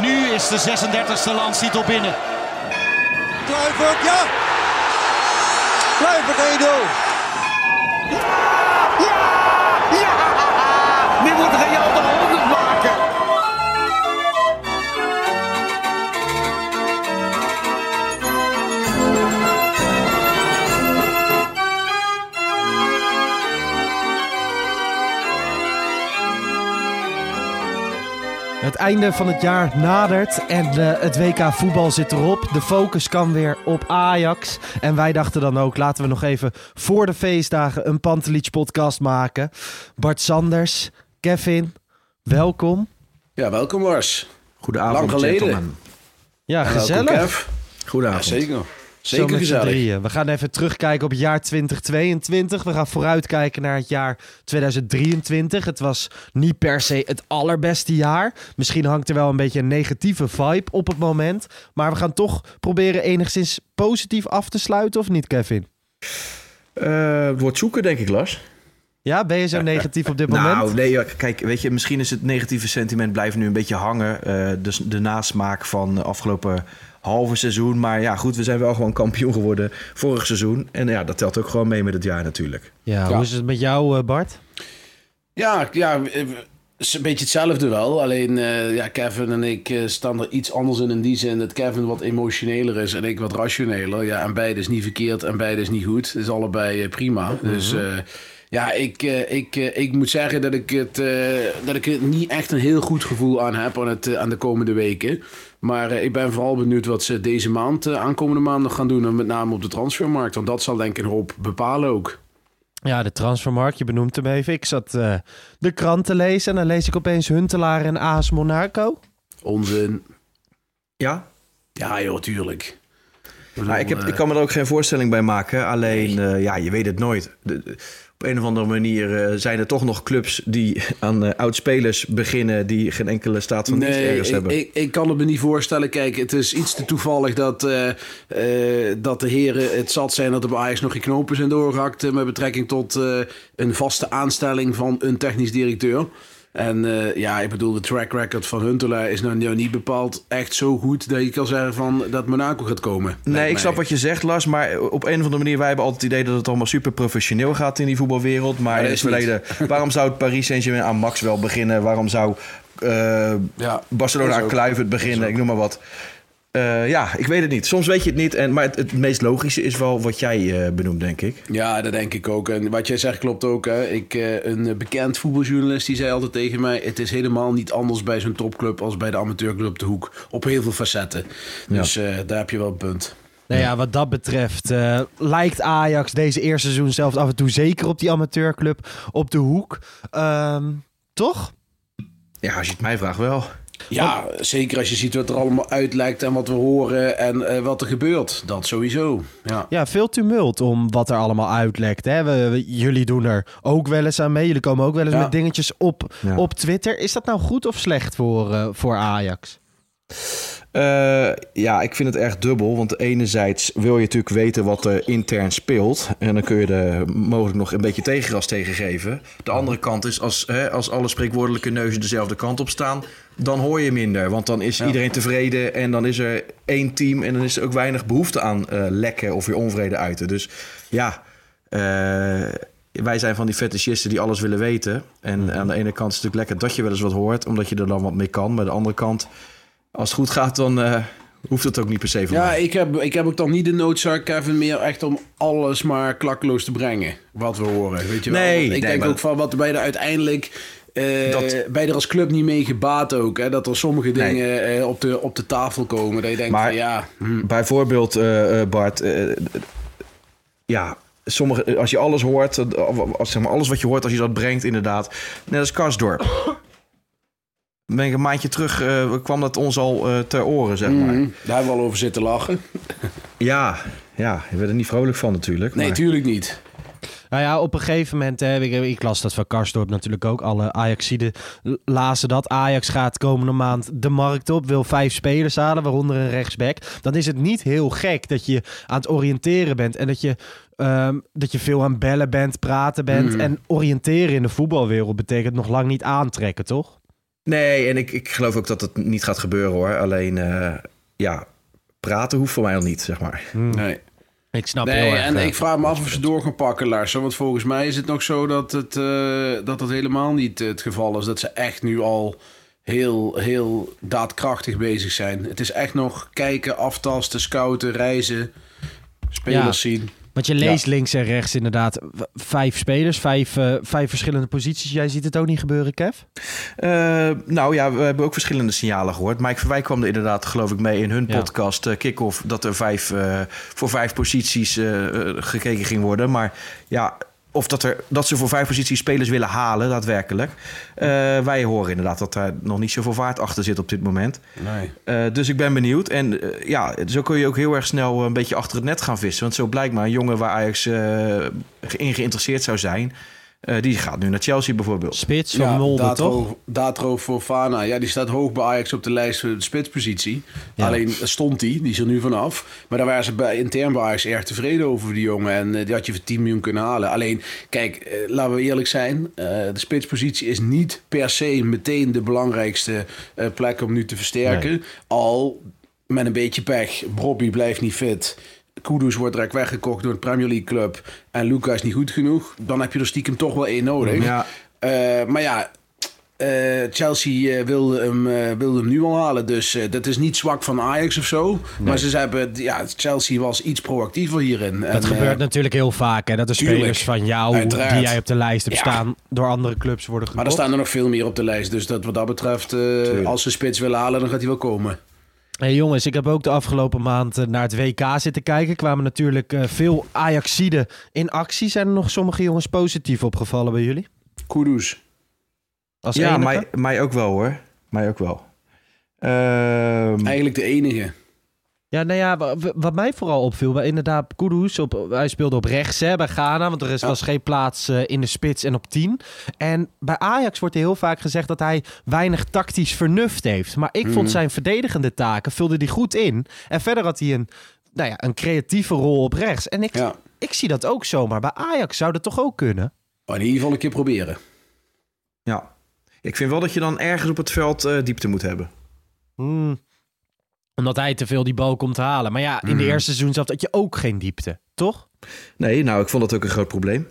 nu is de 36e landstitel binnen. Kluivert, ja! Kluivert 1-0. Het einde van het jaar nadert en eh, het WK voetbal zit erop. De focus kan weer op Ajax. En wij dachten dan ook, laten we nog even voor de feestdagen een Pantelich podcast maken. Bart Sanders, Kevin, welkom. Ja, welkom Lars. Goedenavond, Lang geleden. gentlemen. Ja, En gezellig. Kev. Goedenavond. Ja, zeker. Zo Zeker met z'n gezellig. drieën. We gaan even terugkijken op het jaar 2022. We gaan vooruitkijken naar het jaar 2023. Het was niet per se het allerbeste jaar. Misschien hangt er wel een beetje een negatieve vibe op het moment. Maar we gaan toch proberen enigszins positief af te sluiten, of niet, Kevin? Eh, het wordt zoeken, denk ik, Lars. Ja, ben je zo negatief op dit moment? Nou, nee, ja, kijk, weet je, misschien is het negatieve sentiment blijft nu een beetje hangen. eh, dus de nasmaak van de afgelopen halve seizoen. Maar ja, goed, we zijn wel gewoon kampioen geworden vorig seizoen. En ja, dat telt ook gewoon mee met het jaar natuurlijk. Ja, Ja. hoe is het met jou, eh, Bart? Ja, ja, het is een beetje hetzelfde wel. Alleen eh, ja, Kevin en ik eh, staan er iets anders in. In die zin dat Kevin wat emotioneler is en ik wat rationeler. Ja, en beide is niet verkeerd en beide is niet goed. Het is allebei prima. Dus eh, ja, ik, eh, ik, ik moet zeggen dat ik, het, eh, dat ik er niet echt een heel goed gevoel aan heb aan, het, aan de komende weken. Maar eh, ik ben vooral benieuwd wat ze deze maand, eh, aankomende maand nog gaan doen. En met name op de transfermarkt. Want dat zal denk ik een hoop bepalen ook. Ja, de transfermarkt, je benoemt hem even. Ik zat eh, de krant te lezen en dan lees ik opeens Huntelaar en AS Monaco. Onzin. Ja? Ja, joh, tuurlijk. Nou, ik, heb, ik kan me er ook geen voorstelling bij maken. Alleen, eh, ja, je weet het nooit. De- de- op een of andere manier eh, zijn er toch nog clubs die aan eh, oud-spelers beginnen... die geen enkele staat van dienst Nee, ergens ik, hebben. ik, ik kan het me niet voorstellen. Kijk, het is iets te toevallig dat, eh, dat de heren het zat zijn dat er bij Ajax nog geen knopen zijn doorgehakt eh, met betrekking tot een vaste aanstelling van een technisch directeur. En eh, ja, ik bedoel, de track record van Huntelaar is nou, nou niet bepaald echt zo goed dat je kan zeggen van dat Monaco gaat komen. Nee, ik snap wat je zegt, Lars. Maar op een of andere manier, wij hebben altijd het idee dat het allemaal super professioneel gaat in die voetbalwereld. Maar Maar in het is verleden, waarom zou het Paris Saint-Germain aan Max wel beginnen? Waarom zou eh, Ja, Barcelona aan is Kluivert beginnen? is. Ik noem maar wat. Eh, ja, ik weet het niet. Soms weet je het niet. En, maar het, het meest logische is wel wat jij eh, benoemt, denk ik. Ja, dat denk ik ook. En wat jij zegt klopt ook. Hè. Ik, eh, een bekend voetbaljournalist die zei altijd tegen mij... het is helemaal niet anders bij zo'n topclub als bij de amateurclub De Hoek. Op heel veel facetten. Dus eh, daar heb je wel een punt. Nou ja, wat dat betreft eh, lijkt Ajax deze eerste seizoen zelfs af en toe zeker op die amateurclub op de hoek. Ehm, toch? Ja, als je het mij vraagt wel. Ja, zeker als je ziet wat er allemaal uitlijkt en wat we horen en eh, wat er gebeurt. Dat sowieso. Ja. Ja, veel tumult om wat er allemaal uitlekt. Hè? We, we- jullie doen er ook wel eens aan mee. Jullie komen ook wel eens Ja. met dingetjes op, Ja. op Twitter. Is dat nou goed of slecht voor, eh, voor Ajax? Eh, ja, ik vind het erg dubbel. Want enerzijds wil je natuurlijk weten wat er intern speelt. En dan kun je er mogelijk nog een beetje tegengas tegen geven. De andere kant is, als, hè, als alle spreekwoordelijke neuzen dezelfde kant op staan... dan hoor je minder. Want dan is iedereen tevreden en dan is er één team... en dan is er ook weinig behoefte aan eh, lekken of weer onvrede uiten. Dus ja, eh, wij zijn van die fetischisten die alles willen weten. En aan de ene kant is het natuurlijk lekker dat je wel eens wat hoort, omdat je er dan wat mee kan. Maar aan de andere kant, als het goed gaat, dan eh, hoeft het ook niet per se van Ja, mij. ik heb, ik heb ook dan niet de noodzaak, Kevin, meer echt om alles maar klakkeloos te brengen. Wat we horen, weet je wel. Nee, ik nee, denk maar- ook van wat wij er uiteindelijk... eh Dat- bij er als club niet mee gebaat ook. Hè? Dat er sommige Nee. dingen eh, op, de, op de tafel komen. Dat je denkt Maar- van ja... hm. Bijvoorbeeld, eh, eh, Bart, eh, ja, sommige, als je alles hoort, eh, of- als, zeg maar, alles wat je hoort, als je dat brengt, inderdaad. Net als Karsdorp. Ben ik een maandje terug, eh, kwam dat ons al eh, ter oren, zeg maar. Mhm. Daar hebben we al over zitten lachen. Ja, ja, je werd er niet vrolijk van natuurlijk. Nee, maar- tuurlijk niet. Nou ja, op een gegeven moment, hè, ik, ik las dat van Karsdorp natuurlijk ook. Alle Ajaxiden lazen dat. Ajax gaat komende maand de markt op, wil vijf spelers halen, waaronder een rechtsback. Dan is het niet heel gek dat je aan het oriënteren bent en dat je, ehm, dat je veel aan bellen bent, praten bent. Mhm. En oriënteren in de voetbalwereld betekent nog lang niet aantrekken, toch? Nee, en ik, ik geloof ook dat het niet gaat gebeuren hoor. Alleen, eh, ja, praten hoeft voor mij al niet, zeg maar. Nee. Ik snap Nee, heel erg. en eh, ik vraag me af of ze door gaan pakken, Larsen. Want volgens mij is het nog zo dat het, eh, dat het helemaal niet het geval is. Dat ze echt nu al heel, heel daadkrachtig bezig zijn. Het is echt nog kijken, aftasten, scouten, reizen, spelers Ja. zien. Want je leest links en rechts inderdaad vijf spelers, vijf, eh, vijf verschillende posities. Jij ziet het ook niet gebeuren, Kev? Eh, nou ja, we hebben ook verschillende signalen gehoord. Mike Verwijk kwam er inderdaad, geloof ik, mee in hun Ja. podcast eh, Kick-Off... dat er vijf, voor vijf posities gekeken ging worden. Maar ja, of dat, er, dat ze voor vijf posities spelers willen halen, daadwerkelijk. Eh, wij horen inderdaad dat daar nog niet zoveel vaart achter zit op dit moment. Nee. Eh, dus ik ben benieuwd. En eh, ja, zo kun je ook heel erg snel een beetje achter het net gaan vissen. Want zo blijkt maar een jongen waar Ajax in geïnteresseerd zou zijn... eh, die gaat nu naar Chelsea bijvoorbeeld. Spits van Molde, Datro, toch? Datro Fofana, ja, die staat hoog bij Ajax op de lijst voor de spitspositie. Ja. Alleen stond die, die is er nu vanaf. Maar daar waren ze bij, intern bij Ajax erg tevreden over die jongen. En eh, die had je voor 10 miljoen kunnen halen. Alleen, kijk, eh, laten we eerlijk zijn. eh, de spitspositie is niet per se meteen de belangrijkste eh, plek om nu te versterken. Al met een beetje pech. Bobby blijft niet fit. Kudus wordt direct weggekocht door een Premier League club. En Luca is niet goed genoeg. Dan heb je er stiekem toch wel één nodig. Ja. Eh, maar ja, eh, Chelsea eh, wilde, hem, wilde hem nu al halen. Dus dat is niet zwak van Ajax of zo. Maar ze hebben, ja, Chelsea was iets proactiever hierin. Dat En, gebeurt natuurlijk heel vaak. Hè? Dat de tuurlijk. spelers van jou, Uiteraard. die jij op de lijst hebt Ja. staan, door andere clubs worden maar gekocht. er staan er nog veel meer op de lijst. Dus dat, wat dat betreft, als ze spits willen halen, dan gaat hij wel komen. Hey jongens, ik heb ook de afgelopen maand eh, naar het WK zitten kijken. Kwamen natuurlijk eh, veel Ajaxiden in actie. Zijn er nog sommige jongens positief opgevallen bij jullie? Kudus. Als ja, mij ook wel hoor. Mij ook wel. Ehm, Eigenlijk de enige. Ja, nou ja, wa- wa- wat mij vooral opviel, inderdaad, Kudus, op, hij speelde op rechts hè, bij Ghana, want er is, Ja. was geen plaats eh, in de spits en op 10. En bij Ajax wordt er heel vaak gezegd dat hij weinig tactisch vernuft heeft. Maar ik Mhm. vond zijn verdedigende taken, vulde hij goed in. En verder had hij een, nou ja, een creatieve rol op rechts. En ik, Ja. ik zie dat ook zomaar. Bij Ajax zou dat toch ook kunnen? In ieder geval een keer proberen. ja. Ik vind wel dat je dan ergens op het veld eh, diepte moet hebben. Hmm. Omdat hij te veel die bal komt halen. Maar ja, in de Mhm. eerste seizoen zat dat je ook geen diepte, toch? Nee, nou, ik vond dat ook een groot probleem.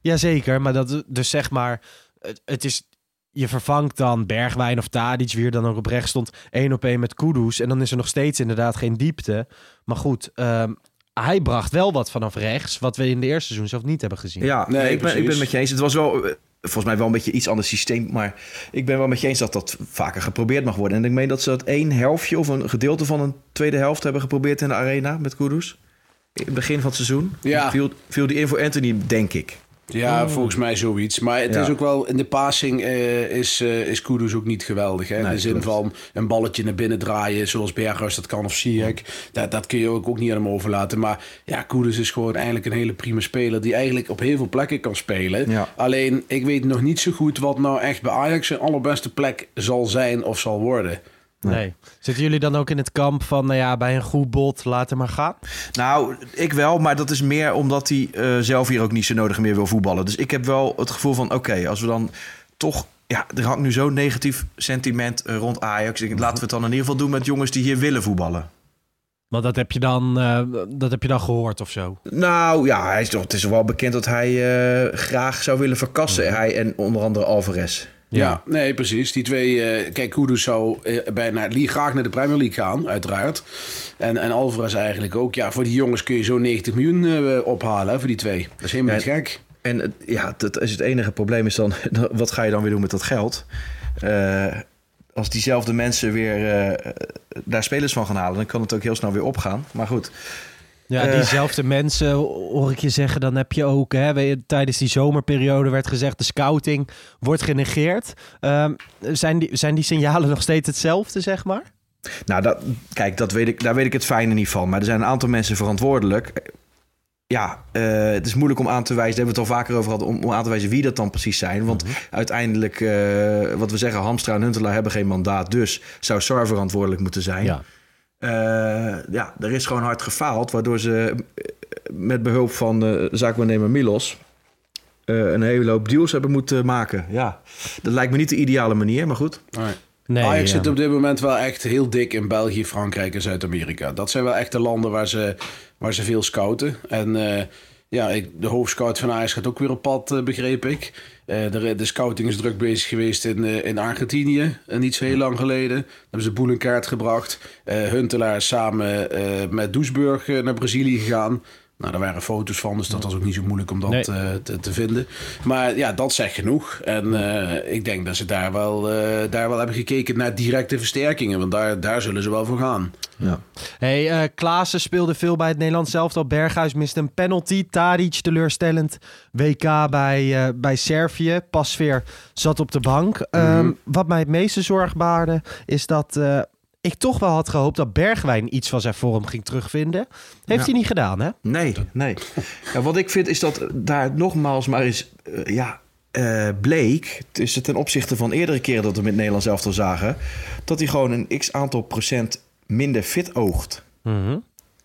Jazeker, maar dat, dus zeg maar, het, het is, je vervangt dan Bergwijn of Tadic, wie er dan ook op rechts stond, één op één met Kudus. En dan is er nog steeds inderdaad geen diepte. Maar goed, ehm, hij bracht wel wat vanaf rechts, wat we in de eerste seizoen zelf niet hebben gezien. Ja, Nee, nee, ik, ben, ik ben met je eens. Het was wel, eh, volgens mij wel een beetje iets ander systeem. Maar ik ben wel met je eens dat dat vaker geprobeerd mag worden. En ik meen dat ze dat één helftje of een gedeelte van een tweede helft hebben geprobeerd in de arena met Kudus. In het begin van het seizoen. Ja. Viel, viel die in voor Anthony, denk ik. Ja, volgens mij zoiets. Maar het Ja. is ook wel, in de passing eh, is, eh is Kudus ook niet geweldig. Hè? in Nee, de zin klopt. van een balletje naar binnen draaien, zoals Berghuis dat kan of Ziyech. Dat, dat kun je ook, ook niet aan hem overlaten. Maar ja, Kudus is gewoon eigenlijk een hele prima speler die eigenlijk op heel veel plekken kan spelen. Ja. Alleen, ik weet nog niet zo goed wat nou echt bij Ajax zijn allerbeste plek zal zijn of zal worden. Nee. Zitten jullie dan ook in het kamp van, nou ja, bij een goed bot, laat hem maar gaan? Nou, ik wel, maar dat is meer omdat hij eh, zelf hier ook niet zo nodig meer wil voetballen. Dus ik heb wel het gevoel van, oké, als we dan toch... Ja, er hangt nu zo'n negatief sentiment eh, rond Ajax. Ik- Laten we het dan in ieder geval doen met jongens die hier willen voetballen. Want dat heb je dan, eh, dat heb je dan gehoord of zo? Nou ja, hij is, toch- het is wel bekend dat hij graag zou willen verkassen. Hij en onder andere Alvarez. Ja, nee, precies. Die twee... eh, kijk, Kudus zou eh, bijna graag naar de Premier League gaan, uiteraard. En, en Alvarez eigenlijk ook. Ja, voor die jongens kun je zo 90 miljoen eh, ophalen, hè, voor die twee. Dat is helemaal Ja, niet gek. En ja, dat is het enige probleem is dan, wat ga je dan weer doen met dat geld? Als diezelfde mensen weer daar spelers van gaan halen, dan kan het ook heel snel weer opgaan. Maar goed, Ja, Eh. diezelfde mensen hoor ik je zeggen. Dan heb je ook, hè, tijdens die zomerperiode werd gezegd... de scouting wordt genegeerd. Ehm, zijn, die, zijn die signalen nog steeds hetzelfde, zeg maar? nou, dat, kijk, dat weet ik, daar weet ik het fijne niet van. Maar er zijn een aantal mensen verantwoordelijk. Ja, eh, het is moeilijk om aan te wijzen, daar hebben we het al vaker over gehad, om, om aan te wijzen wie dat dan precies zijn. Want uiteindelijk, eh, wat we zeggen, Hamstra en Huntelaar hebben geen mandaat, dus zou Sar verantwoordelijk moeten zijn. Ja. Eh, ja, er is gewoon hard gefaald, waardoor ze eh, met behulp van uh, zaakwaarnemer Milos eh, een hele hoop deals hebben moeten maken. Ja, dat lijkt me niet de ideale manier, maar goed. Nee. Nee, Ajax ja. zit op dit moment wel echt heel dik in België, Frankrijk en Zuid-Amerika. Dat zijn wel echt de landen waar ze, waar ze veel scouten. En eh, ja, ik, de hoofdscout van Ajax gaat ook weer op pad, eh, begreep ik. Eh, de, de scouting is druk bezig geweest in, eh, in Argentinië, uh, niet zo heel lang geleden. Daar hebben ze Boel in kaart gebracht. Huntelaar is samen met Doesburg naar Brazilië gegaan. Nou, daar waren foto's van, dus dat was ook niet zo moeilijk om dat Nee. eh, te, te vinden. Maar ja, dat zegt genoeg. En eh, ik denk dat ze daar wel, eh, daar wel hebben gekeken naar directe versterkingen. Want daar, daar zullen ze wel voor gaan. Ja. Hey, eh Klaassen speelde veel bij het Nederlands elftal. Berghuis miste een penalty. Tadic teleurstellend. WK bij, eh, bij Servië. Pasveer zat op de bank. Ehm, wat mij het meeste zorg baarde is dat eh, ik toch wel had gehoopt dat Bergwijn iets van zijn vorm ging terugvinden. Heeft Ja. hij niet gedaan, hè? Nee, nee. Ja, wat ik vind is dat daar nogmaals maar eens eh, ja, eh, bleek, dus ten opzichte van eerdere keren dat we met Nederlands elftal zagen, dat hij gewoon een x aantal procent minder fit oogt.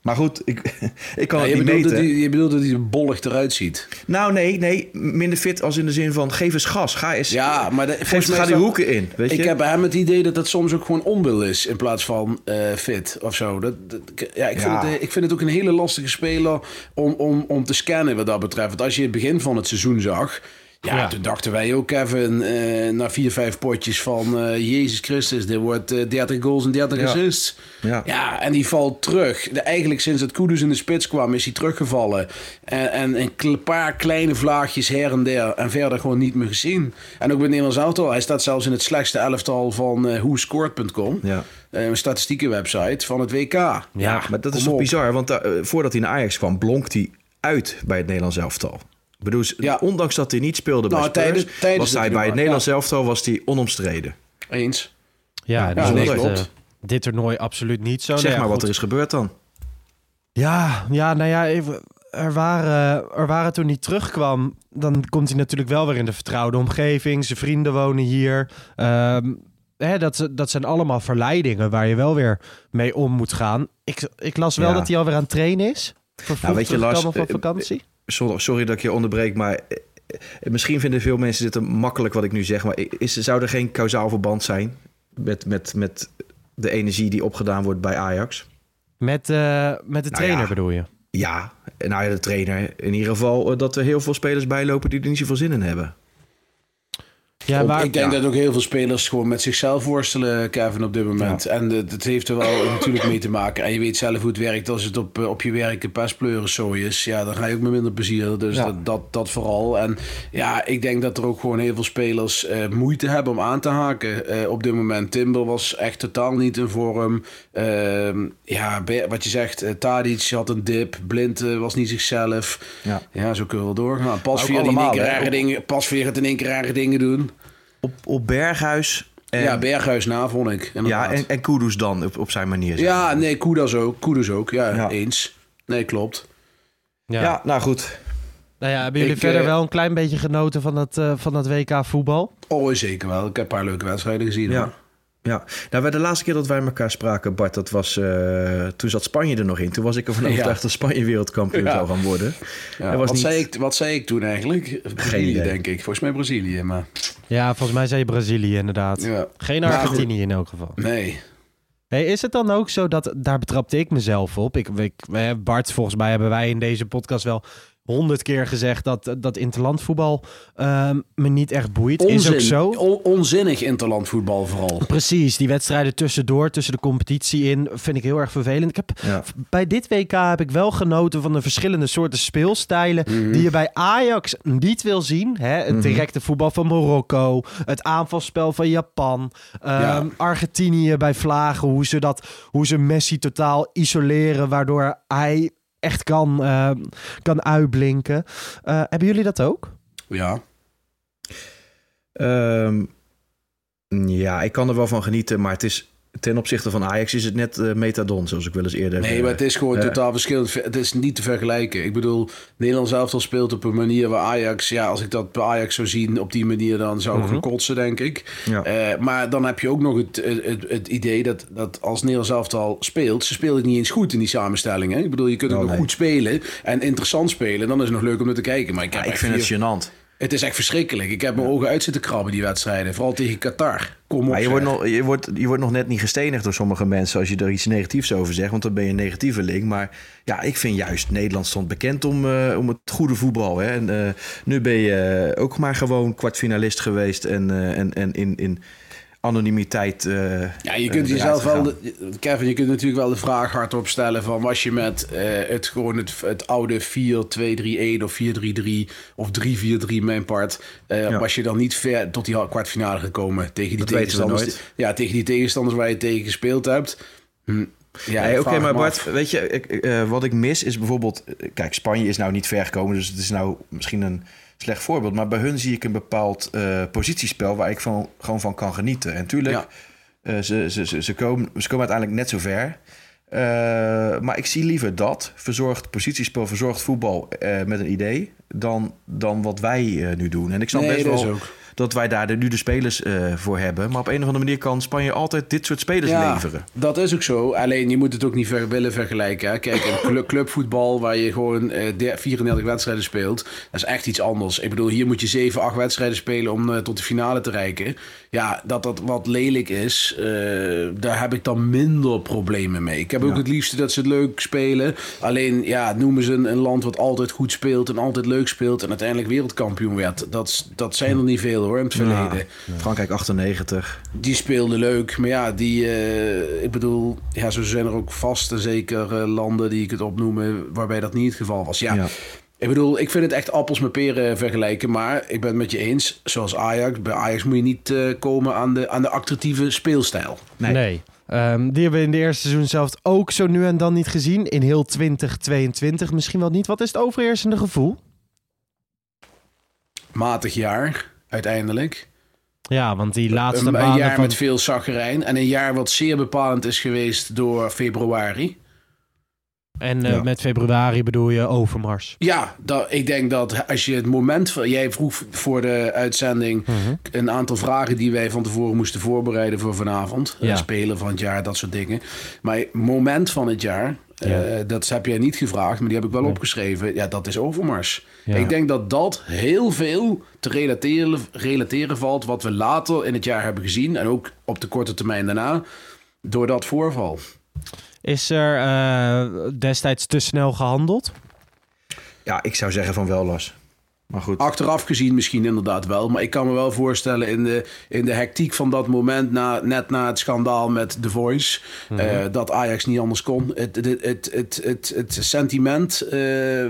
Maar goed, ik, ik kan Ja, het je, niet bedoelt dat meten. hij, je bedoelt dat hij er bollig eruit ziet. Nou, nee, nee, minder fit als in de zin van geef eens gas, ga eens, Ja, maar de, geef, ga die dat- hoeken in, weet je? Ik heb bij hem het idee dat het soms ook gewoon onwil is in plaats van eh, fit of zo. Dat, dat- ja, ik, vind Ja. Het, eh, ik vind het ook een hele lastige speler om, om, om te scannen wat dat betreft. Want als je het begin van het seizoen zag. Ja, Ja. toen dachten wij ook, Kevin, eh, na vier, vijf potjes van eh, Jezus Christus, dit wordt eh, 30 goals en 30 Ja. assists. Ja. Ja, en die valt terug. De, eigenlijk sinds het Kudus in de spits kwam, is hij teruggevallen. En, en een paar kleine vlaagjes her en der. En verder gewoon niet meer gezien. En ook bij Nederlands Auto. Hij staat zelfs in het slechtste elftal van eh whoscored.com. Ja. Eh, een statistieke website van het WK. Ja, maar dat is toch bizar, want eh, voordat hij naar Ajax kwam, blonk hij uit bij het Nederlands elftal. Bedoel, Ja. ondanks dat hij niet speelde bij Nou, Spurs, tijdens- tijdens was hij bij het Nederlands ja. elftal was hij onomstreden. Eens. Ja, Ja, dus klopt. eh, dit toernooi absoluut niet zo. zeg Nou ja, maar wat er is gebeurd dan. Ja, ja, nou ja, even, er, waren, er waren toen hij terugkwam, dan komt hij natuurlijk wel weer in de vertrouwde omgeving. Zijn vrienden wonen hier. Ehm, hè, dat, dat zijn allemaal verleidingen waar je wel weer mee om moet gaan. Ik, ik las wel Ja. dat hij alweer aan het trainen is. Vervroegd weet je, Lars, terugkomen van eh, vakantie. Sorry, sorry dat ik je onderbreek, maar eh, eh, misschien vinden veel mensen dit een makkelijk wat ik nu zeg. Maar is, zou er geen kausaal verband zijn met, met, met de energie die opgedaan wordt bij Ajax? Met, eh, met de Nou trainer ja. bedoel je? Ja, nou ja, de trainer. In ieder geval dat er heel veel spelers bijlopen die er niet zoveel zin in hebben. Ja, waar, ik denk ja. dat ook heel veel spelers gewoon met zichzelf worstelen, Kevin, op dit moment. En dat heeft er wel natuurlijk mee te maken. En je weet zelf hoe het werkt als het op, eh, op je werk een pestpleuren zo is. Ja, dan ga je ook met minder plezier. Dus Ja. dat, dat, dat vooral. En ja, ik denk dat er ook gewoon heel veel spelers eh, moeite hebben om aan te haken. Eh, op dit moment, Timber was echt totaal niet in vorm. Ehm, ja, wat je zegt, Tadic had een dip. Blind was niet zichzelf. Ja. Ja, zo kunnen we wel doorgaan. In één keer hè? rare dingen, Pasveer gaat in één keer rare dingen doen. Op, op Berghuis en, ja, Berghuis na, vond ik. ja, en, en Kudus dan op, op zijn manier. zeg ja nee, Koedas ook. Koedas ook, ja, Ja. eens. Nee, klopt. ja. ja, nou goed. Nou ja, hebben jullie Ik, verder eh, wel een klein beetje genoten van dat, eh, van dat WK voetbal? Oh, zeker wel. Ik heb een paar leuke wedstrijden gezien. Ja. hoor. Ja, nou, bij de laatste keer dat wij elkaar spraken, Bart, dat was. eh, toen zat Spanje er nog in. Toen was ik ervan Ja. overtuigd dat Spanje wereldkampioen Ja. zou gaan worden. Ja, Er was wat, niet- zei ik, wat zei ik toen eigenlijk? Brazilië, idee. denk ik. Volgens mij Brazilië, maar... Ja, volgens mij zei je Brazilië inderdaad. Ja. Geen Argentinië in elk geval. Nee. Hey, is het dan ook zo dat, daar betrapte ik mezelf op. Ik, ik, Bart, volgens mij hebben wij in deze podcast wel honderd keer gezegd dat, dat interlandvoetbal ehm, me niet echt boeit. Is ook zo. On- onzinnig interlandvoetbal vooral. Precies, die wedstrijden tussendoor, tussen de competitie in, vind ik heel erg vervelend. Ik heb, Ja. Bij dit WK heb ik wel genoten van de verschillende soorten speelstijlen die je bij Ajax niet wil zien. Hè? Het directe voetbal van Marokko, het aanvalspel van Japan, ehm, Ja. Argentinië bij Vlagen, hoe ze, dat, hoe ze Messi totaal isoleren, waardoor hij echt kan, ehm, kan uitblinken. Eh, hebben jullie dat ook? Ja. Ehm, ja, ik kan er wel van genieten, maar het is ten opzichte van Ajax is het net eh, metadon, zoals ik wel eens eerder Nee, heb, maar het is gewoon eh, totaal verschillend. Het is niet te vergelijken. Ik bedoel, Nederland zelf al speelt op een manier waar Ajax... Ja, als ik dat bij Ajax zou zien op die manier, dan zou ik gaan kotsen, denk ik. Ja. Eh, maar dan heb je ook nog het, het, het, idee dat, dat als Nederland zelf al speelt... Ze spelen het niet eens goed in die samenstelling. Hè? Ik bedoel, je kunt ook Oh, nog nee. goed spelen en interessant spelen. Dan is het nog leuk om naar te kijken. Maar ik, heb Ja, ik vind vier- het gênant. Het is echt verschrikkelijk. Ik heb mijn ogen uit zitten krabben, die wedstrijden. Vooral tegen Qatar. Kom op, Maar je wordt, nog, je, wordt, je wordt nog net niet gestenigd door sommige mensen als je er iets negatiefs over zegt, want dan ben je een negatieveling. Maar ja, ik vind juist Nederland stond bekend om, eh, om het goede voetbal. Hè? En eh, nu ben je ook maar gewoon kwartfinalist geweest en, eh, en, en in, in anonimiteit. eh, Ja, je kunt eh, jezelf wel, de- Kevin, je kunt natuurlijk wel de vraag hardop stellen van was je met eh, het gewoon het, het oude 4-2-3-1 of 4-3-3 of 3-4-3 mijn part, Ja. was je dan niet ver tot die kwartfinale gekomen tegen die Dat tegenstanders? Ja, tegen die tegenstanders waar je tegen gespeeld hebt. Hm. Ja, Oké, maar Bart, af. weet je, ik, wat ik mis is bijvoorbeeld... Kijk, Spanje is nou niet ver gekomen, dus het is nou misschien een slecht voorbeeld. Maar bij hun zie ik een bepaald eh, positiespel waar ik van, gewoon van kan genieten. En tuurlijk, Ja. eh, ze, ze, ze, ze, komen, ze komen uiteindelijk net zo ver. Eh, maar ik zie liever dat, verzorgd positiespel, verzorgd voetbal met een idee, dan, dan wat wij nu doen. En ik snap Nee, best dat is wel ook. Dat wij daar nu de spelers eh, voor hebben. Maar op een of andere manier kan Spanje altijd dit soort spelers Ja, leveren. dat is ook zo. Alleen je moet het ook niet ver willen vergelijken. Hè. Kijk, een clu- clubvoetbal waar je gewoon eh, de- 34 wedstrijden speelt, dat is echt iets anders. Ik bedoel, hier moet je 7, 8 wedstrijden spelen om eh, tot de finale te reiken. Ja, dat dat wat lelijk is, eh, daar heb ik dan minder problemen mee. Ik heb ook het liefste dat ze het leuk spelen. Alleen, ja, noemen ze een, een land wat altijd goed speelt en altijd leuk speelt en uiteindelijk wereldkampioen werd. Dat, dat zijn er niet veel hoor in het verleden. Frankrijk 98. Die speelde leuk, maar ja, die, eh, ik bedoel, ja, zo zijn er ook vast en zeker landen die ik het opnoemen waarbij dat niet het geval was. Ja, Ja. ik bedoel, ik vind het echt appels met peren vergelijken, maar ik ben het met je eens, zoals Ajax, bij Ajax moet je niet eh, komen aan de, aan de attractieve speelstijl. Nee. Ehm, die hebben we in de eerste seizoen zelf ook zo nu en dan niet gezien. In heel 2022 misschien wel niet. Wat is het overheersende gevoel? Matig jaar, uiteindelijk. Ja, want die laatste Een, een jaar van... met veel zaggerijn en een jaar wat zeer bepalend is geweest door februari. En eh, Ja. met februari bedoel je Overmars. Ja, dat, ik denk dat als je het moment van. Jij vroeg voor de uitzending een aantal vragen die wij van tevoren moesten voorbereiden voor vanavond. Ja. Eh, Spelen van het jaar, dat soort dingen. Maar moment van het jaar, eh, dat heb jij niet gevraagd, maar die heb ik wel opgeschreven. Ja, dat is Overmars. Ja. Ik denk dat dat heel veel te relateren, relateren valt wat we later in het jaar hebben gezien. En ook op de korte termijn daarna. Door dat voorval. Is er eh, destijds te snel gehandeld? Ja, ik zou zeggen van wel, Lars. Maar goed. Achteraf gezien misschien inderdaad wel. Maar ik kan me wel voorstellen in de, in de hectiek van dat moment... Na, net na het schandaal met The Voice... eh, dat Ajax niet anders kon. Het, het, het, het, het, het sentiment eh,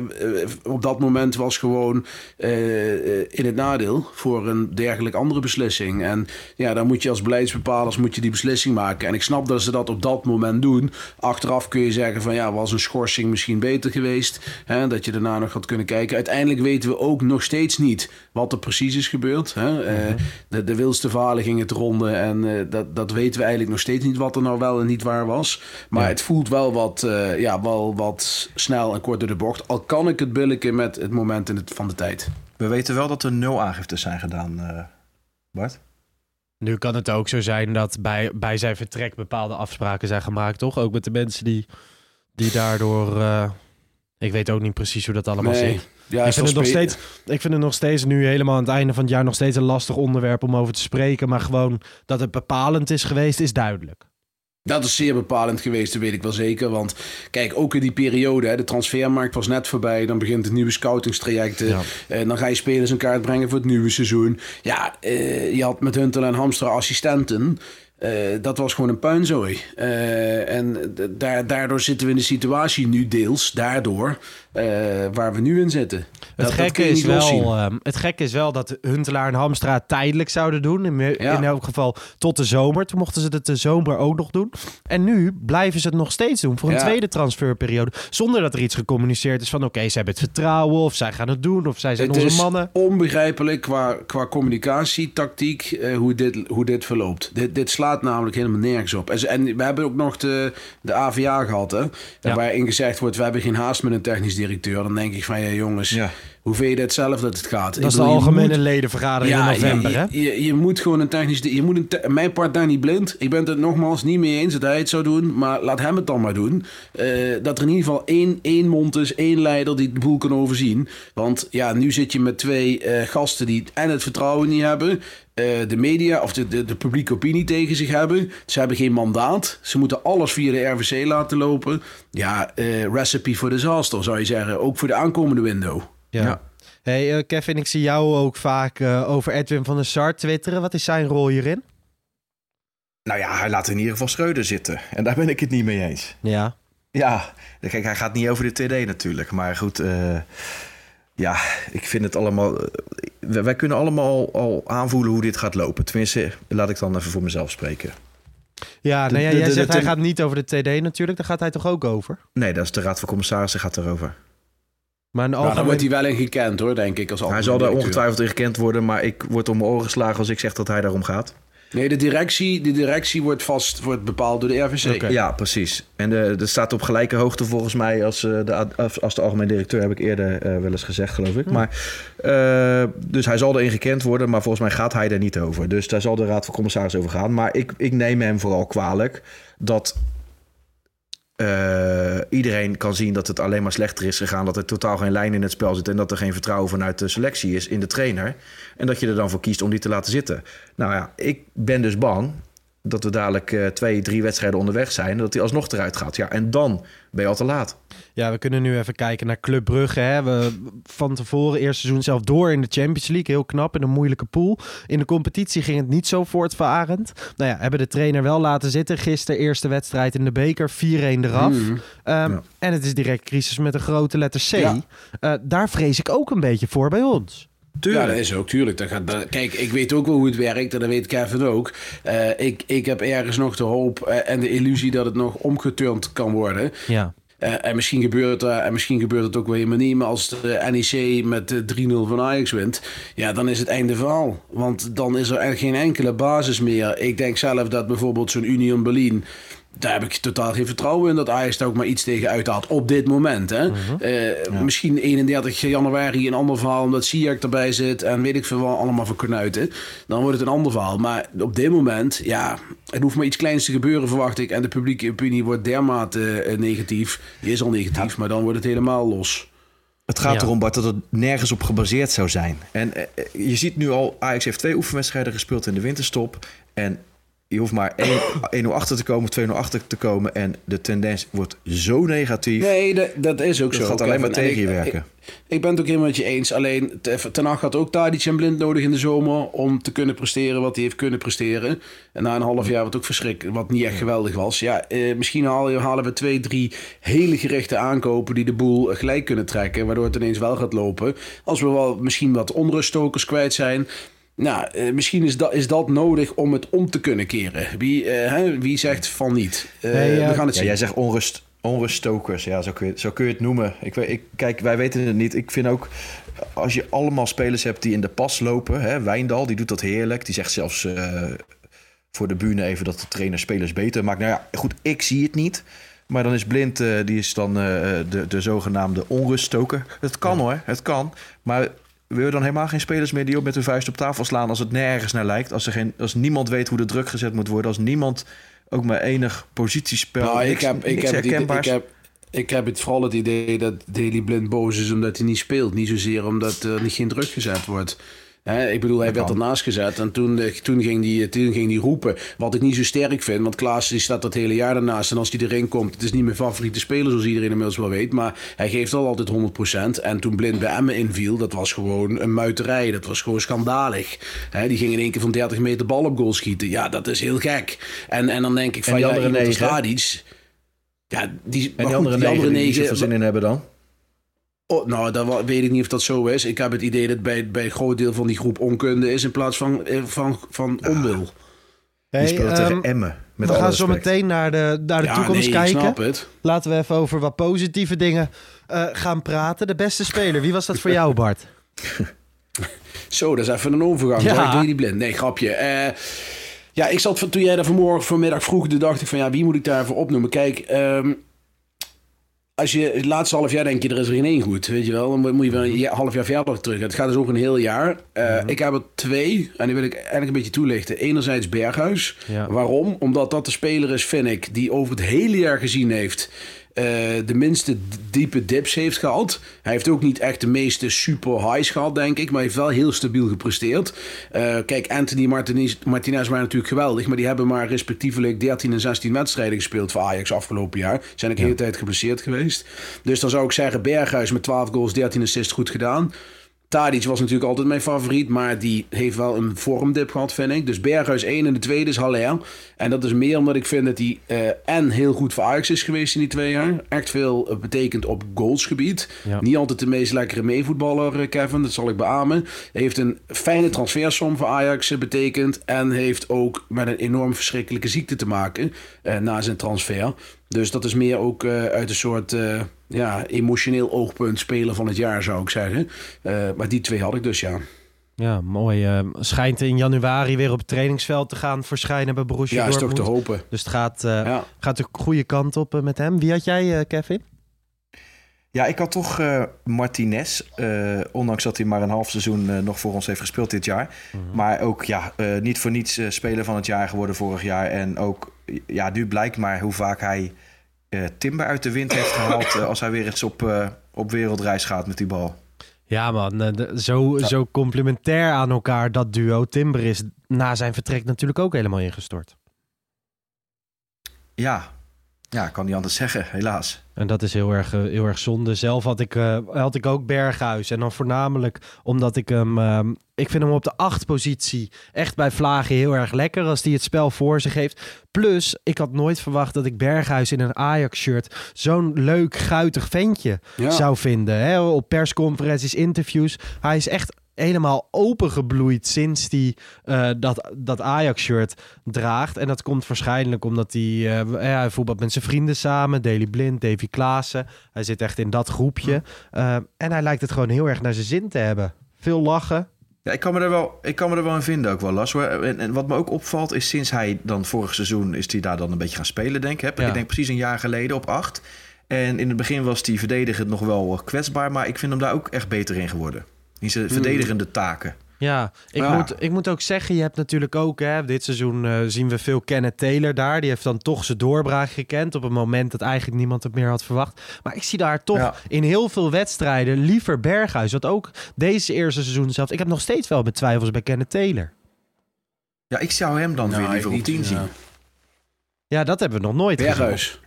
op dat moment was gewoon eh, in het nadeel... voor een dergelijk andere beslissing. En ja, dan moet je als beleidsbepalers moet je die beslissing maken. En ik snap dat ze dat op dat moment doen. Achteraf kun je zeggen van ja, was een schorsing misschien beter geweest. Hè, dat je daarna nog had kunnen kijken. Uiteindelijk weten we ook nog steeds niet wat er precies is gebeurd. Hè. Eh, de, de wilste verhalen gingen het ronden. En eh, dat, dat weten we eigenlijk nog steeds niet wat er nou wel en niet waar was. Maar het voelt wel wat, eh, ja, wel wat snel en kort door de bocht. Al kan ik het billiken met het moment in het, van de tijd. We weten wel dat er nul aangiftes zijn gedaan, eh, Bart. Nu kan het ook zo zijn dat bij, bij zijn vertrek bepaalde afspraken zijn gemaakt, toch? Ook met de mensen die, die daardoor... eh, ik weet ook niet precies hoe dat allemaal zit. Ja, ik, vind het nog steeds, ik vind het nog steeds nu helemaal aan het einde van het jaar nog steeds een lastig onderwerp om over te spreken. Maar gewoon dat het bepalend is geweest, is duidelijk. Dat is zeer bepalend geweest, dat weet ik wel zeker. Want kijk, ook in die periode, hè, de transfermarkt was net voorbij. Dan begint het nieuwe scoutingstraject. En dan ga je spelers in kaart brengen voor het nieuwe seizoen. Ja, eh, je had met Hunter en Hamster assistenten. Dat was gewoon een puinzooi. En daardoor zitten we in de situatie nu deels, daardoor, waar we nu in zitten. Het, gekke is wel, uh, het gekke is wel dat Huntelaar en Hamstra tijdelijk zouden doen. In, ja. in, elk geval tot de zomer. Toen mochten ze het de zomer ook nog doen. En nu blijven ze het nog steeds doen voor een ja. tweede transferperiode. Zonder dat er iets gecommuniceerd is van oké, okay, ze hebben het vertrouwen of zij gaan het doen of zij zijn het onze is mannen. onbegrijpelijk qua, qua communicatietactiek uh, hoe, dit, hoe dit verloopt. Dit, dit slaat namelijk helemaal nergens op. En, en we hebben ook nog de, de AVA gehad hè. Ja. Waarin gezegd wordt we hebben geen haast met een technisch directeur. Dan denk ik van ja jongens... Ja. Hoe vind je het zelf dat het gaat? Dat is de algemene moet... ledenvergadering ja, in november, je, hè? Je, je, moet gewoon een technisch... Je moet een mijn part daar niet blind. Ik ben het er nogmaals niet mee eens dat hij het zou doen. Maar laat hem het dan maar doen. Uh, dat er in ieder geval één, één mond is, één leider die de boel kan overzien. Want ja, nu zit je met twee uh, gasten die en het vertrouwen niet hebben... Uh, de media of de, de, de, publieke opinie tegen zich hebben. Ze hebben geen mandaat. Ze moeten alles via de RVC laten lopen. Ja, recipe for disaster zou je zeggen. Ook voor de aankomende window. Ja. ja. Hey uh, Kevin, ik zie jou ook vaak uh, over Edwin van der Sar twitteren. Wat is zijn rol hierin? Nou ja, hij laat in ieder geval Schreuder zitten. En daar ben ik het niet mee eens. Ja. Ja, kijk, hij gaat niet over de TD natuurlijk. Maar goed, uh, ja, ik vind het allemaal... wij kunnen allemaal al aanvoelen hoe dit gaat lopen. Tenminste, laat ik dan even voor mezelf spreken. Ja, nou ja, de, de, jij zegt hij gaat niet over de TD natuurlijk. Daar gaat hij toch ook over? Nee, dat is de Raad van Commissarissen gaat erover. Maar nou, algemeen... dan wordt hij wel in gekend hoor, denk ik. Als hij zal daar ongetwijfeld in gekend worden, maar ik word om mijn oren geslagen als ik zeg dat hij daarom gaat. Nee, de directie, de directie wordt vast wordt bepaald door de RVC. Okay. Ja, precies. En de, de staat op gelijke hoogte volgens mij als, de, als de algemeen directeur, heb ik eerder uh, wel eens gezegd, geloof ik. Hm. Maar, uh, dus hij zal erin gekend worden, maar volgens mij gaat hij er niet over. Dus daar zal de Raad van Commissaris over gaan. Maar ik, ik neem hem vooral kwalijk dat uh, iedereen kan zien dat het alleen maar slechter is gegaan. Dat er totaal geen lijn in het spel zit. En dat er geen vertrouwen vanuit de selectie is in de trainer. En dat je er dan voor kiest om die te laten zitten. Nou ja, ik ben dus bang dat we dadelijk uh, twee, drie wedstrijden onderweg zijn. En dat hij alsnog eruit gaat. Ja, en dan ben je al te laat. Ja, we kunnen nu even kijken naar Club Brugge. Hè. We van tevoren, eerste seizoen zelf door in de Champions League. Heel knap in een moeilijke pool. In de competitie ging het niet zo voortvarend. Nou ja, hebben de trainer wel laten zitten. Gisteren eerste wedstrijd in de beker. 4-1 eraf. Mm. Um, ja. En het is direct crisis met een grote letter C. Ja. Uh, daar vrees ik ook een beetje voor bij ons. Tuurlijk. Ja, dat is ook, tuurlijk. Dat gaat, dat, kijk, ik weet ook wel hoe het werkt en dat weet Kevin ook. Uh, ik, ik heb ergens nog de hoop uh, en de illusie dat het nog omgeturnd kan worden. Ja. Uh, en misschien gebeurt het, en misschien gebeurt het ook wel helemaal niet. Maar als de NEC met 3-0 van Ajax wint, ja, dan is het einde verhaal. Want dan is er geen enkele basis meer. Ik denk zelf dat bijvoorbeeld zo'n Union Berlin daar heb ik totaal geen vertrouwen in dat Ajax daar ook maar iets tegen uithaalt op dit moment. Hè? Uh -huh. uh, ja. Misschien 31 januari een ander verhaal omdat Siak erbij zit en weet ik veel wat allemaal voor knuiten. Dan wordt het een ander verhaal. Maar op dit moment, ja, het hoeft maar iets kleins te gebeuren verwacht ik. En de publieke opinie wordt dermate uh, negatief. Die is al negatief, ja. maar dan wordt het helemaal los. Het gaat ja. erom, Bart, dat het nergens op gebaseerd zou zijn. En uh, je ziet nu al, Ajax heeft twee oefenwedstrijden gespeeld in de winterstop. En je hoeft maar 1-0 achter te komen, 2-0 achter te komen. En de tendens wordt zo negatief. Nee, dat, dat is ook dat zo. gaat alleen maar tegen je werken. Ik, ik, ben het ook helemaal met je eens. Alleen, Ten Hag had ook Tadic en Blind nodig in de zomer... om te kunnen presteren wat hij heeft kunnen presteren. En na een half jaar wat ook verschrikkelijk, wat niet echt geweldig was. Ja, eh, misschien halen we twee, drie hele gerichte aankopen... die de boel gelijk kunnen trekken, waardoor het ineens wel gaat lopen. Als we wel misschien wat onruststokers kwijt zijn... Nou, uh, misschien is dat, is dat nodig om het om te kunnen keren. Wie, uh, hè, wie zegt van niet? Uh, nee, we gaan het ja, zien. Jij zegt onrust, onruststokers. Ja, zo kun, je, zo kun je het noemen. Ik, ik, kijk, wij weten het niet. Ik vind ook, als je allemaal spelers hebt die in de pas lopen... Hè, Wijndal, die doet dat heerlijk. Die zegt zelfs voor de bühne even dat de trainer spelers beter maakt. Nou ja, goed, ik zie het niet. Maar dan is Blind, die is dan de, de zogenaamde onruststoker. Het kan ja. hoor, het kan. Maar wil je dan helemaal geen spelers meer die op met hun vuist op tafel slaan als het nergens naar lijkt? Als, er geen, als niemand weet hoe de druk gezet moet worden, als niemand ook maar enig positiespel. Nou, ik, heb, ik, heb ik, heb, ik heb het vooral het idee dat Daily Blind boos is omdat hij niet speelt. Niet zozeer omdat er niet geen druk gezet wordt. Hè, ik bedoel, hij werd kan. ernaast gezet en toen, eh, toen, ging die, toen ging die roepen. Wat ik niet zo sterk vind, want Klaas die staat dat hele jaar ernaast. En als hij erin komt, het is niet mijn favoriete speler, zoals iedereen inmiddels wel weet. Maar hij geeft al altijd 100%. En toen Blind bij Emmen inviel, dat was gewoon een muiterij. Dat was gewoon schandalig. Hè, die ging in één keer van 30 meter bal op goal schieten. Ja, dat is heel gek. En, en dan denk ik van, die ja, andere negen? Tadic, Ja, die, En die goed, andere die negen die zoveel zin in hebben dan? Oh, nou, dat weet ik niet of dat zo is. Ik heb het idee dat bij, bij een groot deel van die groep onkunde is in plaats van, eh, van, van onwil. Die Hey, speelt ehm, tegen Emmen. Met we gaan zo meteen naar de, naar de ja, toekomst nee, kijken. ik snap het. Laten we even over wat positieve dingen eh, gaan praten. De beste speler, wie was dat voor jou, Bart? Zo, dat is even een overgang. Ja. Doe je niet blind. Nee, grapje. Eh, ja, ik zat van, toen jij daar vanmorgen vanmiddag vroeg, toen dacht ik van ja, wie moet ik daarvoor opnoemen? Kijk, ehm, als je het laatste half jaar denk je, er is er geen één goed, weet je wel. Dan moet- je wel een ja- half jaar verder terug. Het gaat dus over een heel jaar. Eh, Ik heb er twee, en die wil ik eigenlijk een beetje toelichten. Enerzijds Berghuis. Ja. Waarom? Omdat dat de speler is, vind ik, die over het hele jaar gezien heeft... eh, de minste diepe dips heeft gehad. Hij heeft ook niet echt de meeste super highs gehad, denk ik. Maar hij heeft wel heel stabiel gepresteerd. Eh, kijk, Anthony Martinez, Martinez waren natuurlijk geweldig. Maar die hebben maar respectievelijk 13 en 16 wedstrijden gespeeld voor Ajax afgelopen jaar. Zijn ook de hele tijd geblesseerd geweest. Dus dan zou ik zeggen, Berghuis met 12 goals, 13 assists goed gedaan. Tadic was natuurlijk altijd mijn favoriet, maar die heeft wel een vormdip gehad, vind ik. Dus Berghuis 1 en de tweede is Haller. En dat is meer omdat ik vind dat hij eh, en heel goed voor Ajax is geweest in die twee jaar. Echt veel eh, betekend op goalsgebied. Ja. Niet altijd de meest lekkere meevoetballer, eh, Kevin, dat zal ik beamen. Hij heeft een fijne transfersom voor Ajax betekend. En heeft ook met een enorm verschrikkelijke ziekte te maken na zijn transfer. Dus dat is meer ook uit een soort ja, emotioneel oogpunt speler van het jaar, zou ik zeggen. Eh, maar die twee had ik dus, ja. Ja, mooi. eh, schijnt in januari weer op het trainingsveld te gaan verschijnen bij Borussia Ja, is toch Dortmund. te hopen. Dus het gaat, eh, Ja. gaat de goede kant op met hem. Wie had jij, eh, Kevin? Ja, ik had toch eh, Martinez. eh, ondanks dat hij maar een half seizoen eh, nog voor ons heeft gespeeld dit jaar. Maar ook ja, eh, niet voor niets speler van het jaar geworden vorig jaar. En ook, ja, nu blijkt maar hoe vaak hij Timber uit de wind heeft gehaald. eh, als hij weer eens op, eh, op wereldreis gaat met die bal. Ja man, eh, zo, zo complementair aan elkaar dat duo. Timber is na zijn vertrek natuurlijk ook helemaal ingestort. Ja, ja kan niet anders zeggen, helaas. En dat is heel erg, eh, heel erg zonde. Zelf had ik, eh, had ik ook Berghuis. En dan voornamelijk omdat ik hem... ehm, ik vind hem op de acht positie echt bij Vlagen heel erg lekker... als hij het spel voor zich heeft. Plus, ik had nooit verwacht dat ik Berghuis in een Ajax-shirt... zo'n leuk, guitig ventje Ja. zou vinden. Hè? Op persconferenties, interviews. Hij is echt helemaal opengebloeid sinds hij eh, dat, dat Ajax-shirt draagt. En dat komt waarschijnlijk omdat hij, ja, hij voetbalt met zijn vrienden samen. Daley Blind, Davy Klaassen. Hij zit echt in dat groepje. Eh, en hij lijkt het gewoon heel erg naar zijn zin te hebben. Veel lachen. Ja, ik kan, me er wel, ik kan me er wel in vinden ook wel, Las. En, en wat me ook opvalt is sinds hij dan vorig seizoen... is hij daar dan een beetje gaan spelen, denk ik. Ja. Ik denk precies een jaar geleden op acht. En in het begin was hij verdedigend nog wel kwetsbaar... maar ik vind hem daar ook echt beter in geworden. In zijn verdedigende taken. Ja, ik, Ja. Moet, ik moet ook zeggen, je hebt natuurlijk ook, hè, dit seizoen eh, zien we veel Kenneth Taylor daar. Die heeft dan toch zijn doorbraak gekend op een moment dat eigenlijk niemand het meer had verwacht. Maar ik zie daar toch Ja. in heel veel wedstrijden liever Berghuis. Wat ook deze eerste seizoen zelfs. Ik heb nog steeds wel met twijfels bij Kenneth Taylor. Ja, ik zou hem dan Nou, weer liever ik op 10 niet, zien. ja. Ja, dat hebben we nog nooit gezien. Berghuis.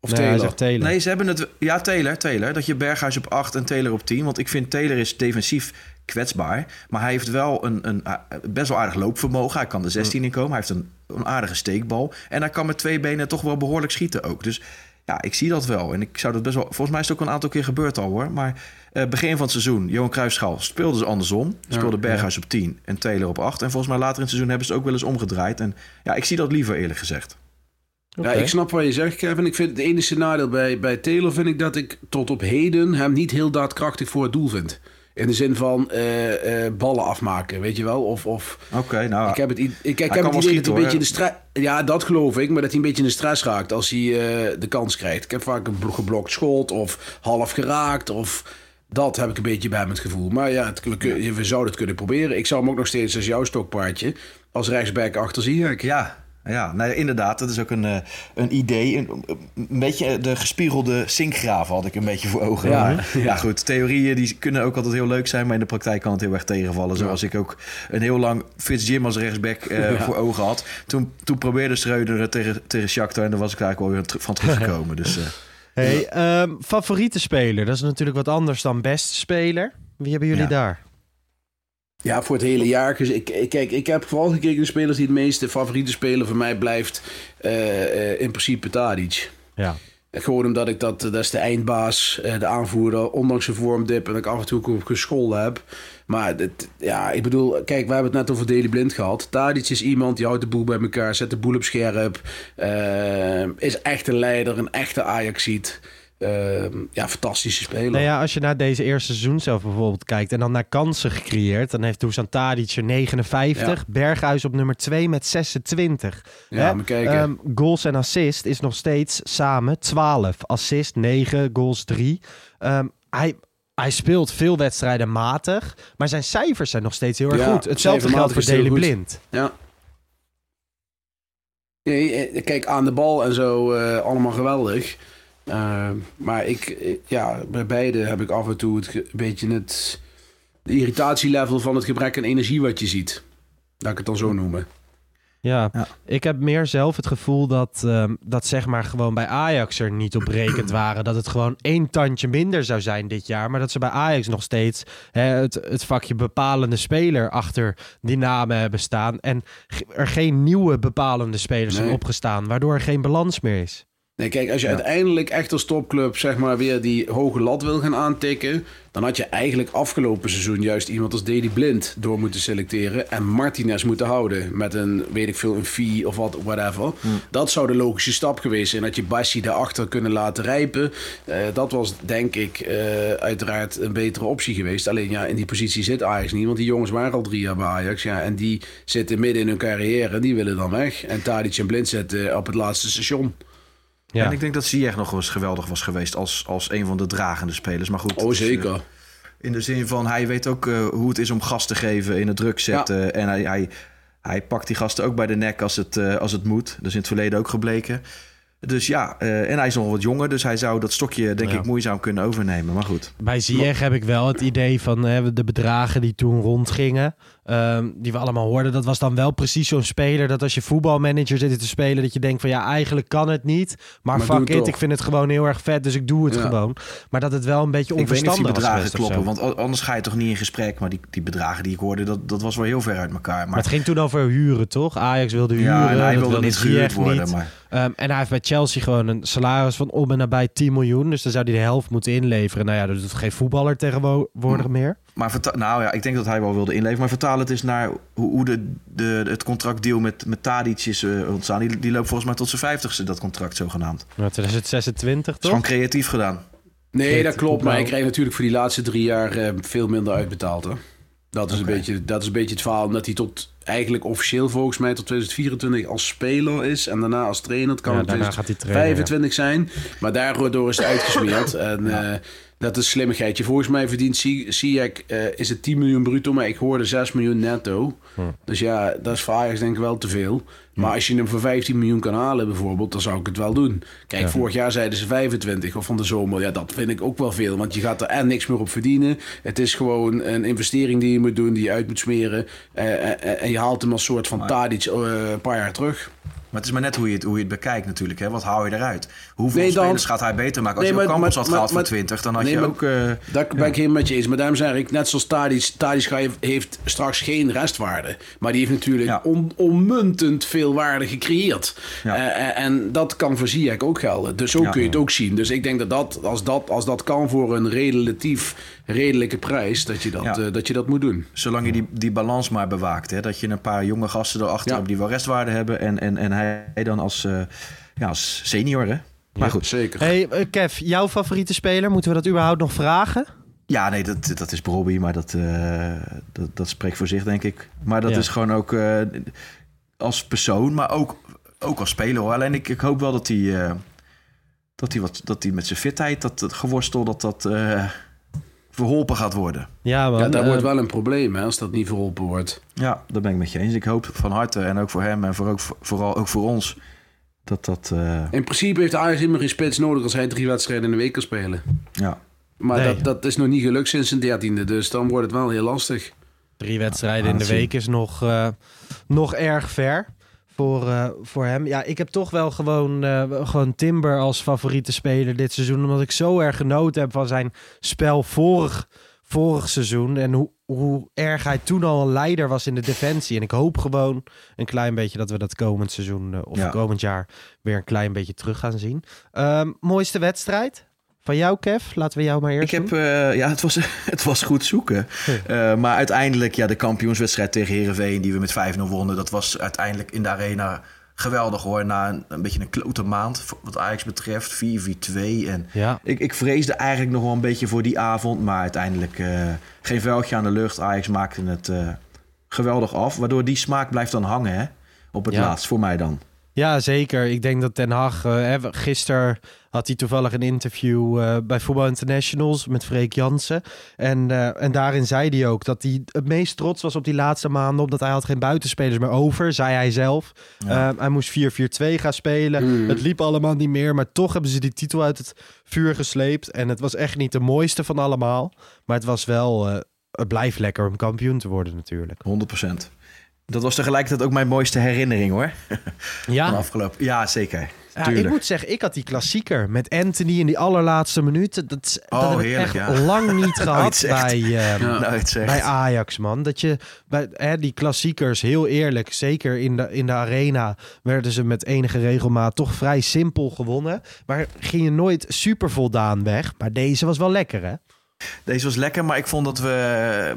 Of Nee, Taylor. Taylor. Nee, ze hebben het... Ja, Taylor, Taylor. Dat je Berghuis op 8 en Taylor op 10. Want ik vind Taylor is defensief kwetsbaar. Maar hij heeft wel een, een ah, best wel aardig loopvermogen. Hij kan de 16 in komen. Hij heeft een, een aardige steekbal. En hij kan met twee benen toch wel behoorlijk schieten ook. Dus ja, ik zie dat wel. En ik zou dat best wel... Volgens mij is het ook een aantal keer gebeurd al hoor. Maar eh, begin van het seizoen, Johan Cruijffschaal speelde ze andersom. Speelde Berghuis op 10 en Taylor op 8. En volgens mij later in het seizoen hebben ze het ook wel eens omgedraaid. En ja, ik zie dat liever eerlijk gezegd. Ja, ik snap wat je zegt, Kevin. Ik vind het enige nadeel bij, bij Taylor vind ik dat ik tot op heden hem niet heel daadkrachtig voor het doel vind. In de zin van eh, eh, ballen afmaken, weet je wel? Of, of Oké, nou... ik heb het, ik, ik heb het idee dat hij een beetje in de stress... Ja, dat geloof ik. Maar dat hij een beetje in de stress raakt als hij eh, de kans krijgt. Ik heb vaak een blo- geblokt schot of half geraakt of... Dat heb ik een beetje bij hem het gevoel. Maar ja, het, we, zouden het kunnen proberen. Ik zou hem ook nog steeds als jouw stokpaardje als rechtsback achter zien. Ja, Ja, nou, inderdaad. Dat is ook een, eh, een idee. Een, een beetje de gespiegelde zinkgraven had ik een beetje voor ogen. Ja, Maar, ja. goed. Theorieën die kunnen ook altijd heel leuk zijn, maar in de praktijk kan het heel erg tegenvallen. Zoals ik ook een heel lang Fitz Jim als rechtsback eh, Ja. voor ogen had. Toen, toen probeerde Schreuder tegen, tegen Shakhtar en daar was ik eigenlijk wel weer van teruggekomen. dus, eh, Hey, ehm, favoriete speler, dat is natuurlijk wat anders dan beste speler. Wie hebben jullie Ja. daar? Ja, voor het hele jaar. Dus ik, kijk, ik heb vooral gekeken naar spelers die het meeste favoriete speler voor mij blijft. eh, eh, in principe Tadic. Ja. Gewoon omdat ik dat, dat is de eindbaas, eh, de aanvoerder, ondanks zijn vormdip en ik af en toe ook gescholden heb. Maar dit, ja, ik bedoel, kijk, we hebben het net over Daily Blind gehad. Tadic is iemand die houdt de boel bij elkaar, zet de boel op scherp. is echt een leider, een echte Ajaxiet. Eh, ja, fantastische speler. Nou ja, als je naar deze eerste seizoen zelf bijvoorbeeld kijkt en dan naar kansen gecreëerd, dan heeft Dusan Tadic er 59, Ja. Berghuis op nummer 2 met 26. Ja, Hè? maar kijken. Ehm, goals en assist is nog steeds samen 12. Assist 9, goals 3. Ehm, hij, hij speelt veel wedstrijden matig, maar zijn cijfers zijn nog steeds heel erg Ja, goed. Hetzelfde geldt voor goed. Blind. Ja. Eh, kijk, aan de bal en zo, eh, allemaal geweldig. Eh, maar ik, ja, bij beide heb ik af en toe het een beetje het de irritatielevel van het gebrek aan energie wat je ziet. Laat ik het dan zo noemen. Ja, Ja. ik heb meer zelf het gevoel dat, ehm, dat zeg maar gewoon bij Ajax er niet op berekend waren. Dat het gewoon één tandje minder zou zijn dit jaar. Maar dat ze bij Ajax nog steeds hè, het, het vakje bepalende speler achter die namen hebben staan. En er geen nieuwe bepalende spelers zijn opgestaan. Waardoor er geen balans meer is. Nee, kijk, als je Ja. uiteindelijk echt als topclub zeg maar weer die hoge lat wil gaan aantikken, dan had je eigenlijk afgelopen seizoen juist iemand als Dedy Blind door moeten selecteren en Martinez moeten houden met een, weet ik veel, een fee of wat, whatever. Dat zou de logische stap geweest zijn, dat je Bassi daarachter kunnen laten rijpen. Eh, dat was denk ik eh, uiteraard een betere optie geweest. Alleen ja, in die positie zit Ajax niet, want die jongens waren al drie jaar bij Ajax, ja, en die zitten midden in hun carrière, die willen dan weg. En Tadic en Blind zitten op het laatste station. Ja. En ik denk dat Ziyech nog wel eens geweldig was geweest als, als een van de dragende spelers. Maar goed, Oh, eh, zeker. in de zin van, hij weet ook eh, hoe het is om gas te geven, in het druk zetten. En hij, hij, hij pakt die gasten ook bij de nek als het, eh, als het moet. Dat is in het verleden ook gebleken. Dus ja, eh, en hij is nog wat jonger, dus hij zou dat stokje denk Ja. ik moeizaam kunnen overnemen. Maar goed. Bij Ziyech heb ik wel het idee van hè, de bedragen die toen rondgingen. Ehm, die we allemaal hoorden. Dat was dan wel precies zo'n speler. Dat als je voetbalmanager zit te spelen. Dat je denkt van ja, eigenlijk kan het niet. Maar, fuck it, toch. ik vind het gewoon heel erg vet. Dus ik doe het Ja. gewoon. Maar dat het wel een beetje Ik weet niet of die onverstandig was bedragen kloppen, want anders ga je toch niet in gesprek. Maar die, die bedragen die ik hoorde, dat, dat was wel heel ver uit elkaar. Maar Maar, het ging toen over huren, toch? Ajax wilde huren. ja, en hij wilde niet gehuurd worden. niet. Maar, Ehm, en hij heeft bij Chelsea gewoon een salaris van om en nabij 10 miljoen. Dus dan zou hij de helft moeten inleveren. Nou ja, dat doet geen voetballer tegenwoordig Hm. meer. Maar verta- nou ja, ik denk dat hij wel wilde inleveren. Maar vertaal het eens naar hoe, hoe de, de, het contractdeal met, met Tadic is eh, ontstaan. Die, die loopt volgens mij tot zijn vijftigste, dat contract zogenaamd. Nou, 2026, is toch? gewoon creatief gedaan. Nee, dat het klopt. Maar je krijgt natuurlijk voor die laatste drie jaar eh, veel minder uitbetaald. Hè? Dat, is een beetje, dat is een beetje het verhaal. Omdat hij tot eigenlijk officieel volgens mij tot 2024 als speler is. En daarna als trainer. Het kan Ja, gaat hij trainen, 25 zijn. Maar daardoor is het uitgesmeerd. En eh, dat is slimmigheidje. Volgens mij verdient Ziyech eh, is het 10 miljoen bruto. Maar ik hoorde 6 miljoen netto. Hm. Dus ja, dat is voor Ajax denk ik wel te veel. Maar als je hem voor 15 miljoen kan halen bijvoorbeeld, dan zou ik het wel doen. Kijk, vorig jaar zeiden ze 25 of van de zomer. Ja, dat vind ik ook wel veel. Want je gaat er en niks meer op verdienen. Het is gewoon een investering die je moet doen, die je uit moet smeren. Eh, eh, en je haalt hem als soort van Tadic een paar jaar terug. Maar het is maar net hoe je het, hoe je het bekijkt natuurlijk. Hè? Wat haal je eruit? Hoeveel Nee, dan- spelers gaat hij beter maken? Als Nee, je ook maar- Campos maar- had gehaald maar- voor 20, dan had nee, je maar- ook... eh, Daar ben ik helemaal met je eens. Maar daarom zeg ik, net zoals Tadic, Tadic heeft straks geen restwaarde. Maar die heeft natuurlijk Ja. on, onmuntend veel waarde gecreëerd. Ja. Eh, eh, en dat kan voor Ziyech ook gelden. Dus zo kun je het ook zien. Dus ik denk dat, dat, als, dat als dat kan voor een relatief redelijke prijs, dat je dat, Ja. eh, dat, je dat moet doen. Zolang je die, die balans maar bewaakt. Hè? Dat je een paar jonge gasten erachter Ja. hebt die wel restwaarde hebben. En, en, en hij dan als, eh, ja, als senior. Hè? Maar goed. Zeker. Hey, eh, Kev, jouw favoriete speler? Moeten we dat überhaupt nog vragen? Ja, nee, dat, dat is Bobby, maar dat, eh, dat, dat spreekt voor zich, denk ik. Maar dat Ja. is gewoon ook eh, als persoon, maar ook, ook als speler. Hoor. Alleen ik, ik hoop wel dat hij, eh, dat hij, wat, dat hij met zijn fitheid, dat, dat geworstel, dat dat... eh, verholpen gaat worden. Ja, man. Ja, dat eh, wordt wel een probleem hè, als dat niet verholpen wordt. Ja, daar ben ik met je eens. Ik hoop van harte en ook voor hem en voor ook, vooral ook voor ons dat dat... eh, In principe heeft Ajax helemaal geen spits nodig als hij drie wedstrijden in de week kan spelen. ja. Maar Nee. dat, dat is nog niet gelukt sinds zijn dertiende, dus dan wordt het wel heel lastig. Drie wedstrijden Ja, in de week is nog, eh, nog erg ver voor, voor hem. Ja, ik heb toch wel gewoon, eh, gewoon Timber als favoriete speler dit seizoen. Omdat ik zo erg genoten heb van zijn spel vorig, vorig seizoen. En hoe, hoe erg hij toen al een leider was in de defensie. En ik hoop gewoon een klein beetje dat we dat komend seizoen eh, of Ja. komend jaar weer een klein beetje terug gaan zien. Ehm, mooiste wedstrijd? Van jou, Kev? Laten we jou maar eerst Ik heb, eh, ja, het was, het was goed zoeken. Eh, maar uiteindelijk, ja, de kampioenswedstrijd tegen Herenveen die we met 5-0 wonnen, dat was uiteindelijk in de arena geweldig hoor. Na een, een beetje een klote maand, wat Ajax betreft, 4-4-2. En Ja. ik, ik vreesde eigenlijk nog wel een beetje voor die avond, maar uiteindelijk eh, geen vuiltje aan de lucht. Ajax maakte het geweldig af, waardoor die smaak blijft dan hangen hè, op het Ja. laatst, voor mij dan. Ja, zeker. Ik denk dat Ten Hag... eh, hè, gisteren had hij toevallig een interview eh, bij Voetbal Internationals met Freek Jansen. En, eh, en daarin zei hij ook dat hij het meest trots was op die laatste maanden... omdat hij had geen buitenspelers meer over, zei hij zelf. Ja. Eh, hij moest 4-4-2 gaan spelen. Mm. Het liep allemaal niet meer, maar toch hebben ze die titel uit het vuur gesleept. En het was echt niet de mooiste van allemaal. Maar het was wel... eh, het blijft lekker om kampioen te worden natuurlijk. 100%. Dat was tegelijkertijd ook mijn mooiste herinnering hoor. Ja, Van afgelopen. Ja, zeker. Ja, Tuurlijk. ik moet zeggen, ik had die klassieker met Anthony in die allerlaatste minuten. Dat, is- dat Oh, heb ik heerlijk, echt ja. lang niet gehad zegt. bij, eh, Ja. Nou, bij Ajax, man. Dat je bij hè, die klassiekers, heel eerlijk, zeker in de, in de arena, werden ze met enige regelmaat toch vrij simpel gewonnen. Maar ging je nooit super voldaan weg. Maar deze was wel lekker, hè? Deze was lekker, maar ik vond dat we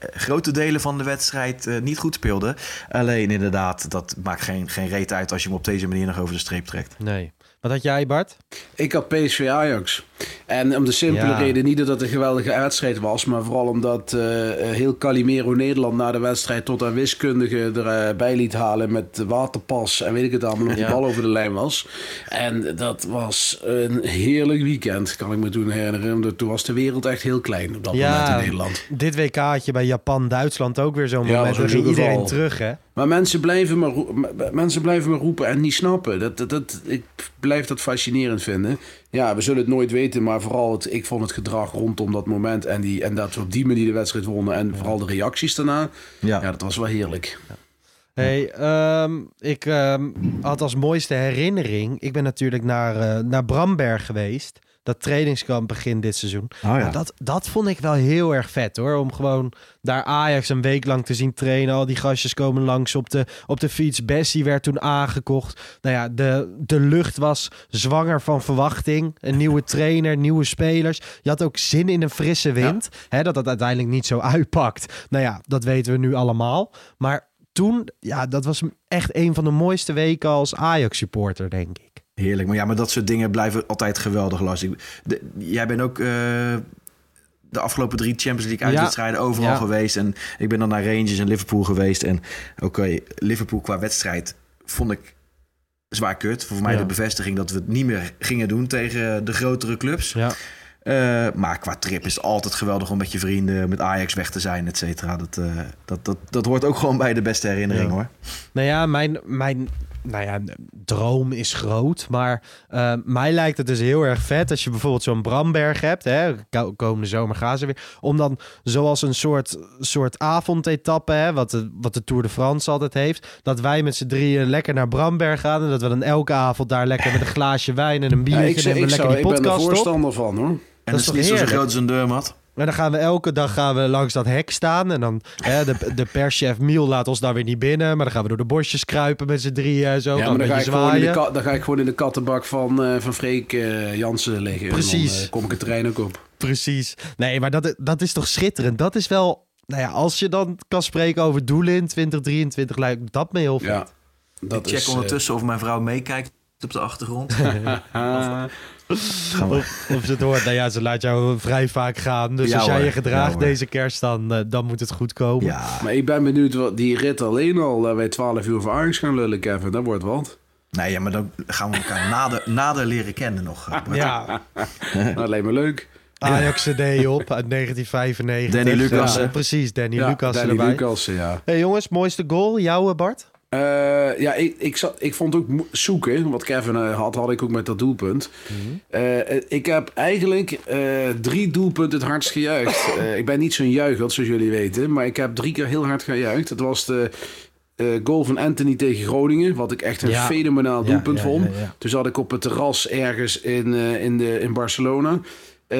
grote delen van de wedstrijd eh, niet goed speelden. Alleen inderdaad, dat maakt geen, geen reet uit als je hem op deze manier nog over de streep trekt. Nee. Wat had jij, Bart? Ik had PSV Ajax. En om de simpele Ja. reden, niet dat het een geweldige wedstrijd was, maar vooral omdat eh, eh, heel Calimero Nederland na de wedstrijd tot een wiskundige erbij liet halen met waterpas en weet ik het allemaal, of die Ja. bal over de lijn was. En dat was een heerlijk weekend, kan ik me toen herinneren. Want Toen was de wereld echt heel klein op dat moment in Nederland. dit WK had je bij Japan-Duitsland ook weer zo'n Ja, moment. iedereen geval. terug, hè? Maar mensen blijven maar, mensen blijven maar roepen en niet snappen. Dat, dat, dat, ik blijf dat fascinerend vinden. Ja, we zullen het nooit weten, maar vooral het, ik vond het gedrag rondom dat moment en, die, en dat we op die manier de wedstrijd wonnen en vooral de reacties daarna. Ja, Ja, dat was wel heerlijk. Hey, ehm, ik ehm, had als mooiste herinnering. Ik ben natuurlijk naar, eh, naar Bramberg geweest. Dat trainingskamp begin dit seizoen. Oh ja. Nou, dat, dat vond ik wel heel erg vet hoor. Om gewoon daar Ajax een week lang te zien trainen. Al die gastjes komen langs op de, op de fiets. Bessie werd toen aangekocht. Nou ja, de, de lucht was zwanger van verwachting. Een nieuwe trainer, nieuwe spelers. Je had ook zin in een frisse wind. Hè, dat dat uiteindelijk niet zo uitpakt. Nou ja, dat weten we nu allemaal. Maar toen, ja, dat was echt een van de mooiste weken als Ajax-supporter, denk ik. Heerlijk. Maar ja, maar dat soort dingen blijven altijd geweldig, de- jij bent ook eh, de afgelopen drie Champions League uitwedstrijden overal Ja. geweest. En ik ben dan naar Rangers en Liverpool geweest. En oké, Liverpool qua wedstrijd vond ik zwaar kut. Voor mij Ja. de bevestiging dat we het niet meer gingen doen tegen de grotere clubs. Ja. Eh, maar qua trip is het altijd geweldig om met je vrienden, met Ajax weg te zijn, et cetera. Dat, eh, dat, dat, dat hoort ook gewoon bij de beste herinnering, Ja. hoor. Nou ja, mijn, mijn nou ja, droom is groot. Maar eh, mij lijkt het dus heel erg vet als je bijvoorbeeld zo'n Bramberg hebt. Hè, ko- komende zomer gaan ze weer. Om dan zoals een soort, soort avondetappe, hè, wat, de, wat de Tour de France altijd heeft. Dat wij met z'n drieën lekker naar Bramberg gaan. En dat we dan elke avond daar lekker met een glaasje wijn en een Ja, biertje ik, nemen. ik, lekker zou, die ik ben er podcast op. voorstander van hoor. En dat is niet zo groot als een deurmat. En dan gaan we elke dag gaan we langs dat hek staan. En dan hè, de, de perschef Miel laat ons daar weer niet binnen. Maar dan gaan we door de bosjes kruipen met z'n drieën. Zo, Ja, dan maar dan ga, beetje ik gewoon in de zwaaien. ka- dan ga ik gewoon in de kattenbak van, eh, van Freek eh, Jansen liggen. En Precies. dan eh, kom ik het terrein ook op. Precies. Nee, maar dat, dat is toch schitterend. Dat is wel... Nou ja, als je dan kan spreken over doelen in 2023, lijkt dat me heel vet. Ja, dat ik check is, ondertussen of mijn vrouw meekijkt op de achtergrond. Of, of ze het hoort, nou ja, ze laat jou vrij vaak gaan. Dus Ja, als jij hoor. je gedraagt Ja, deze kerst, dan, eh, dan moet het goed komen. ja, maar ik ben benieuwd wat die rit alleen al, dat wij 12 uur voor Ajax gaan lullen, Kevin. Dat wordt wat. nee, ja, maar dan gaan we elkaar nader, nader leren kennen nog. eh, Bart. Ja, Dat lijkt me leuk. Ajax CD op uit 1995. Danny Lucas, Ja, hè? precies, Danny Ja, Lucas Danny erbij. Lucas, ja. Hey jongens, mooiste goal, jouw Bart? Eh, ja, ik, ik, zat, ik vond ook zoeken. Wat Kevin eh, had, had ik ook met dat doelpunt. Eh, eh, ik heb eigenlijk drie doelpunten het hardst gejuicht. Ik ben niet zo'n juicheld, zoals jullie weten. Maar ik heb drie keer heel hard gejuicht. Het was de goal van Anthony tegen Groningen. Wat ik echt een Ja. fenomenaal doelpunt ja, vond. ja. Toen zat ik op het terras ergens in, in, de, in Barcelona. Eh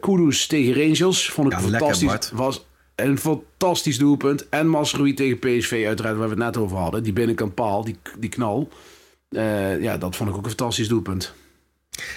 Kudus tegen Rangers. Vond ik lekker, fantastisch. Was een fantastisch doelpunt. En Masrui tegen PSV uiteraard, waar we het net over hadden. Die binnenkant paal, die, die knal. Eh, ja, dat vond ik ook een fantastisch doelpunt.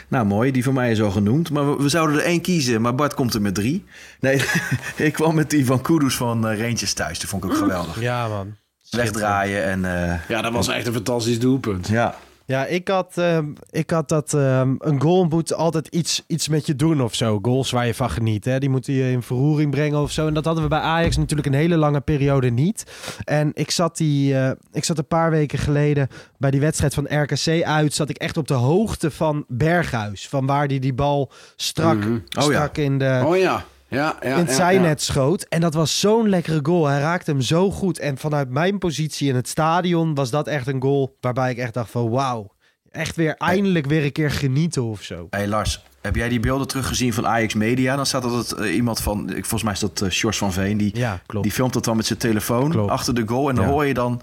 Nou, mooi. Die van mij is al genoemd. Maar we, we zouden er één kiezen. Maar Bart komt er met drie. Nee, ik kwam met die van Kudus van Rangers thuis. Dat vond ik ook geweldig. Ja man. Wegdraaien en... eh, Ja, dat was echt een fantastisch doelpunt. ja, Ja, ik had, ehm, ik had dat ehm, een goal moet altijd iets, iets met je doen of zo. Goals waar je van geniet. Hè? Die moeten je in verroering brengen of zo. En dat hadden we bij Ajax natuurlijk een hele lange periode niet. En ik zat, die, eh, ik zat een paar weken geleden bij die wedstrijd van RKC uit. Zat ik echt op de hoogte van Berghuis. Van waar die die bal strak, Mhm. Oh ja. strak in de Oh ja, ja, ja. in het ja, zijnet schoot. En dat was zo'n lekkere goal. Hij raakte hem zo goed. En vanuit mijn positie in het stadion was dat echt een goal waarbij ik echt dacht van wauw. Echt weer eindelijk weer een keer genieten of zo. Hey Lars, heb jij die beelden teruggezien van Ajax Media? Dan staat altijd eh, iemand van, ik, volgens mij is dat uh, Sjors van Veen, die, Ja, klopt. die filmt dat dan met zijn telefoon Klopt. achter de goal. En dan Ja. hoor je dan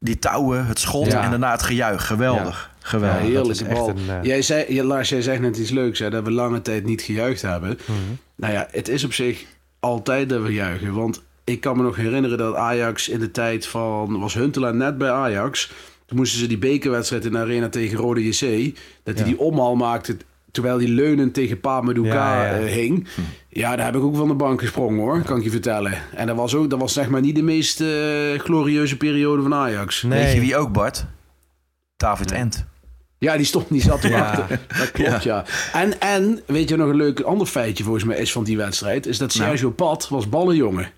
die touwen, het schot Ja. en daarna het gejuich. Geweldig, Ja, geweldig. dat heerlijke is echt bal. een, eh, Jij zei, ja, Lars, jij zegt net iets leuks, hè, dat we lange tijd niet gejuicht hebben. Mhm. Nou ja, het is op zich altijd dat we juichen. Want ik kan me nog herinneren dat Ajax in de tijd van... Was Huntelaar net bij Ajax. Toen moesten ze die bekerwedstrijd in de arena tegen Rode JC. Dat hij Ja. die omhaal maakte terwijl hij leunend tegen Pa Maduka Ja, ja. eh, hing. Ja, daar heb ik ook van de bank gesprongen hoor, kan ik je vertellen. En dat was, ook, dat was zeg maar niet de meest eh, glorieuze periode van Ajax. Nee. Weet je wie ook, Bart? David Ent. Ja, die stond niet zat te Ja. wachten. Dat klopt, ja. En, en, weet je nog een leuk ander feitje volgens mij is van die wedstrijd? Is dat Nou. Sergio Pat was ballenjongen.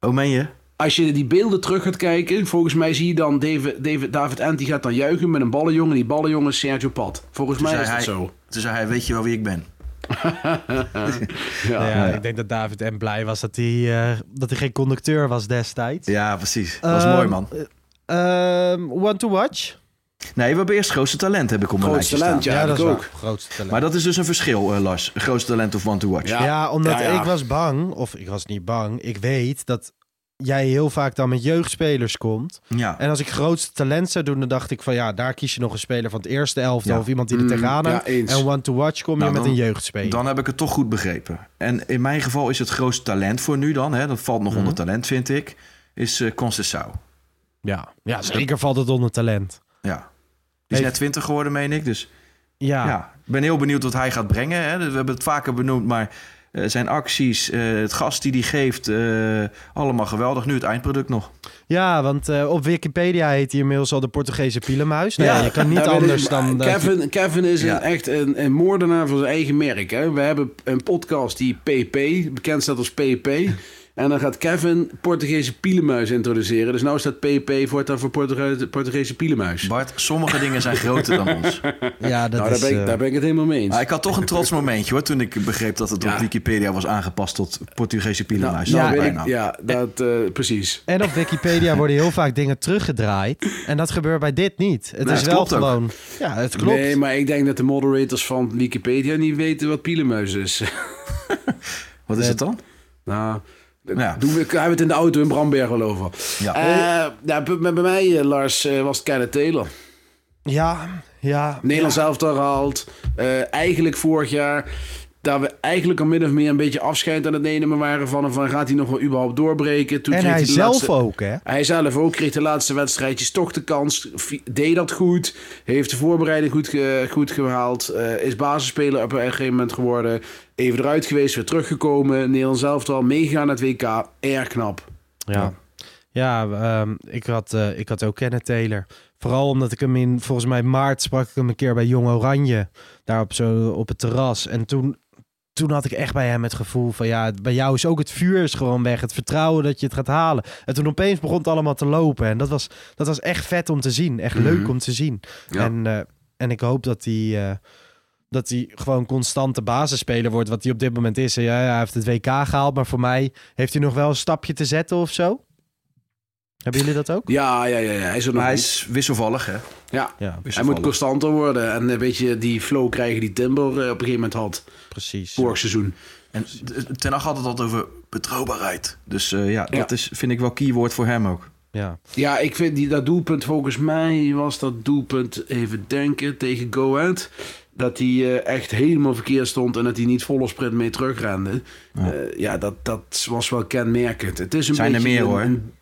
Oh, meen je? Als je die beelden terug gaat kijken, volgens mij zie je dan David, David, David Ent, die gaat dan juichen met een ballenjongen. Die ballenjongen is Sergio Pat. Volgens Toen mij zei is dat hij- zo. Toen zei hij, weet je wel wie ik ben? Ja. Ja, ik denk dat David en blij was dat hij, eh, dat hij geen conducteur was destijds. Ja, precies. Dat was Ehm, mooi, man. Ehm, one to watch? Nee, we hebben eerst grootste talent, heb ik op mijn Grootste lijstje talent, staan. ja, dat is ook. Grootste talent. Maar dat is dus een verschil, eh, Lars. Grootste talent of one to watch. Ja. Ja, omdat Ja, ja. ik was bang, of ik was niet bang, ik weet dat jij heel vaak dan met jeugdspelers komt. Ja. En als ik grootste talent zou doen, dan dacht ik van ja, daar kies je nog een speler van het eerste elftal Ja. of iemand die er Mm, tegenaan ja, hangt. eens. en one to watch kom je Nou, met dan- een jeugdspeler. Dan heb ik het toch goed begrepen. En in mijn geval is het grootste talent voor nu dan, hè, dat valt nog Mhm. onder talent, vind ik, is uh, Conceição. ja. ja, zeker valt het onder talent. Ja. Die is Heeft- net 20 geworden, meen ik. Dus Ja, ja, ik ben heel benieuwd wat hij gaat brengen. Hè. We hebben het vaker benoemd, maar eh, zijn acties, eh, het gas die hij geeft, eh, allemaal geweldig. Nu het eindproduct nog. ja want eh, op Wikipedia heet hij inmiddels al de Portugese pielenmuis. Nou, Ja, ja, je kan niet anders dan... dat- Kevin, Kevin is Ja. een, echt een, een moordenaar voor zijn eigen merk. Hè? We hebben een podcast die PP, bekend staat als PP. En dan gaat Kevin Portugese pielenmuis introduceren. Dus nou staat PP voortaan voor Portuge- Portugese pielenmuis. Bart, sommige dingen zijn groter dan ons. ja, dat nou, daar ben, ik, eh, daar ben ik het helemaal mee eens. Maar ik had toch een trots momentje hoor, toen ik begreep dat het Ja. op Wikipedia was aangepast tot Portugese pielenmuis. nou Ja, weet bijna. ik, ja, dat eh, precies. En op Wikipedia worden heel vaak dingen teruggedraaid. En dat gebeurt bij dit niet. Het is het wel klopt ook. gewoon... Ja, het klopt. Nee, maar ik denk dat de moderators van Wikipedia niet weten wat pielenmuis is. Wat is het dan? nou, Ja. doen we, hebben we het in de auto in Bramberg wel over. Ja. Eh, ja, bij, bij mij, eh, Lars, eh, was het Kenneth Taylor. Ja, ja. Nederlands elftal gehaald. Eh, eigenlijk vorig jaar... Dat we eigenlijk al min of meer een beetje afscheid aan het nemen waren van... van gaat hij nog wel überhaupt doorbreken? Toen En kreeg hij de zelf laatste- ook, hè? Hij zelf ook kreeg de laatste wedstrijdjes toch de kans. Deed dat goed. Heeft de voorbereiding goed, ge- goed gehaald. eh, is basisspeler op een gegeven moment geworden. Even eruit geweest, weer teruggekomen. Nederlands elftal, meegaan naar het WK. Erg knap. Ja, ja ehm, ik, had, eh, ik had ook Kenneth Taylor. Vooral omdat ik hem in, volgens mij maart sprak ik hem een keer bij Jong Oranje. Daar op, zo, op het terras. En toen, toen had ik echt bij hem het gevoel van... ja, bij jou is ook het vuur is gewoon weg. Het vertrouwen dat je het gaat halen. En toen opeens begon het allemaal te lopen. En dat was, dat was echt vet om te zien. Echt leuk om te zien. Ja. En, eh, en ik hoop dat hij... eh, dat hij gewoon constante basisspeler wordt, wat hij op dit moment is. En ja, hij heeft het WK gehaald, maar voor mij heeft hij nog wel een stapje te zetten of zo. Hebben jullie dat ook? Ja, ja, ja, ja. Hij is er nog Maar hij niet. is wisselvallig, hè? Ja, Ja, hij wisselvallig. moet constanter worden. En een beetje die flow krijgen die Timber eh, op een gegeven moment had. precies. Vorig seizoen. En Ten Hag had het altijd over betrouwbaarheid. Dus eh, ja, dat is, vind ik wel keyword voor hem ook. Ja. Ja, ik vind die, dat doelpunt, volgens mij was dat doelpunt, even denken, tegen Go Ahead. Dat hij eh, echt helemaal verkeerd stond en dat hij niet volle sprint mee terugrende. Ja, ja dat, dat was wel kenmerkend. Het is een Zijn er beetje meer, een, hoor. Een,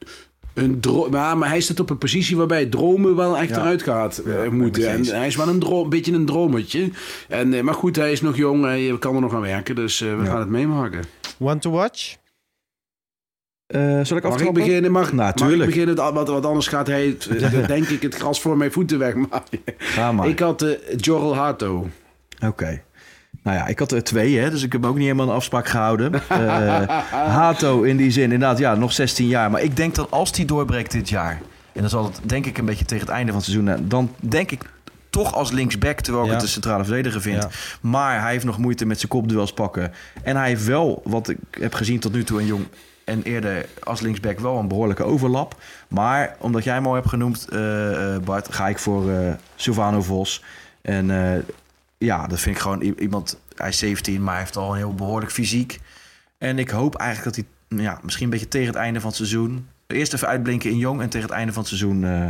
een dro- maar, maar hij staat op een positie waarbij dromen wel echt Ja. eruit gaat eh, moeten. En hij is wel een, dro- een beetje een dromertje. En, eh, maar goed, hij is nog jong, hij kan er nog aan werken. Dus eh, we Ja. gaan het meemaken. One to watch? Eh, zal ik Mag ik aftrappen? beginnen? Mag, mag ik Natuurlijk. beginnen? Want, want anders gaat hij, denk ik, het gras voor mijn voeten wegmaaien. Ga maar. Ik had eh Jorrel Hato. Oké. Nou ja, ik had er twee, hè, dus ik heb ook niet helemaal een afspraak gehouden. Eh, Hato in die zin, inderdaad, ja, nog 16 jaar. Maar ik denk dat als die doorbreekt dit jaar... en dan zal het denk ik een beetje tegen het einde van het seizoen... eh, dan denk ik toch als linksback, terwijl ik Ja. het een centrale verdediger vind. Ja. Maar hij heeft nog moeite met zijn kopduels pakken. En hij heeft wel, wat ik heb gezien tot nu toe een jong... en eerder als linksback wel een behoorlijke overlap. Maar omdat jij hem al hebt genoemd, eh, Bart... ga ik voor eh Silvano Vos. En ja, dat vind ik gewoon iemand... Hij is 17, maar hij heeft al een heel behoorlijk fysiek. En ik hoop eigenlijk dat hij ja, misschien een beetje tegen het einde van het seizoen... eerst even uitblinken in jong... en tegen het einde van het seizoen eh,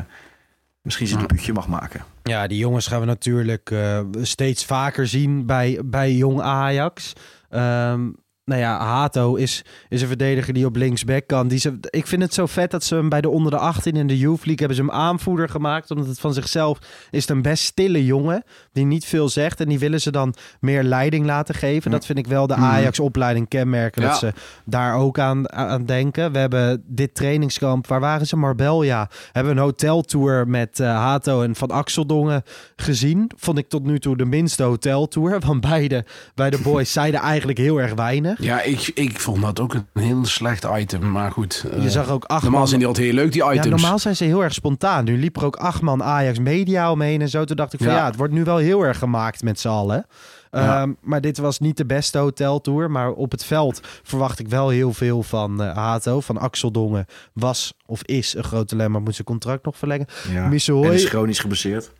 misschien zijn debuutje mag maken. Ja, die jongens gaan we natuurlijk eh, steeds vaker zien bij, bij jong Ajax. Ehm, nou ja, Hato is, is een verdediger die op linksback kan. Die ze, ik vind het zo vet dat ze hem bij de onder de 18 in de Youth League hebben ze hem aanvoerder gemaakt. Omdat het van zichzelf is een best stille jongen die niet veel zegt. En die willen ze dan meer leiding laten geven. Dat vind ik wel de Ajax-opleiding kenmerken. Dat ze daar ook aan, aan denken. We hebben dit trainingskamp, waar waren ze? Marbella. Hebben een hoteltour met eh, Hato en Van Axeldongen gezien. Vond ik tot nu toe de minste hoteltour. Want beide, beide boys zeiden eigenlijk heel erg weinig. Ja, ik, ik vond dat ook een heel slecht item. Maar goed. eh, Je zag ook acht normaal man- zijn die altijd heel leuk, die items. Ja, normaal zijn ze heel erg spontaan. Nu liep er ook acht man Ajax Media omheen en zo. Toen dacht ik van ja, Ja. het wordt nu wel heel erg gemaakt met z'n allen. Ja. Ehm, maar dit was niet de beste hoteltour. Maar op het veld verwacht ik wel heel veel van eh, Hato. Van Axel Dongen was of is een groot dilemma. Moet zijn contract nog verlengen. Ja. En is chronisch geblesseerd.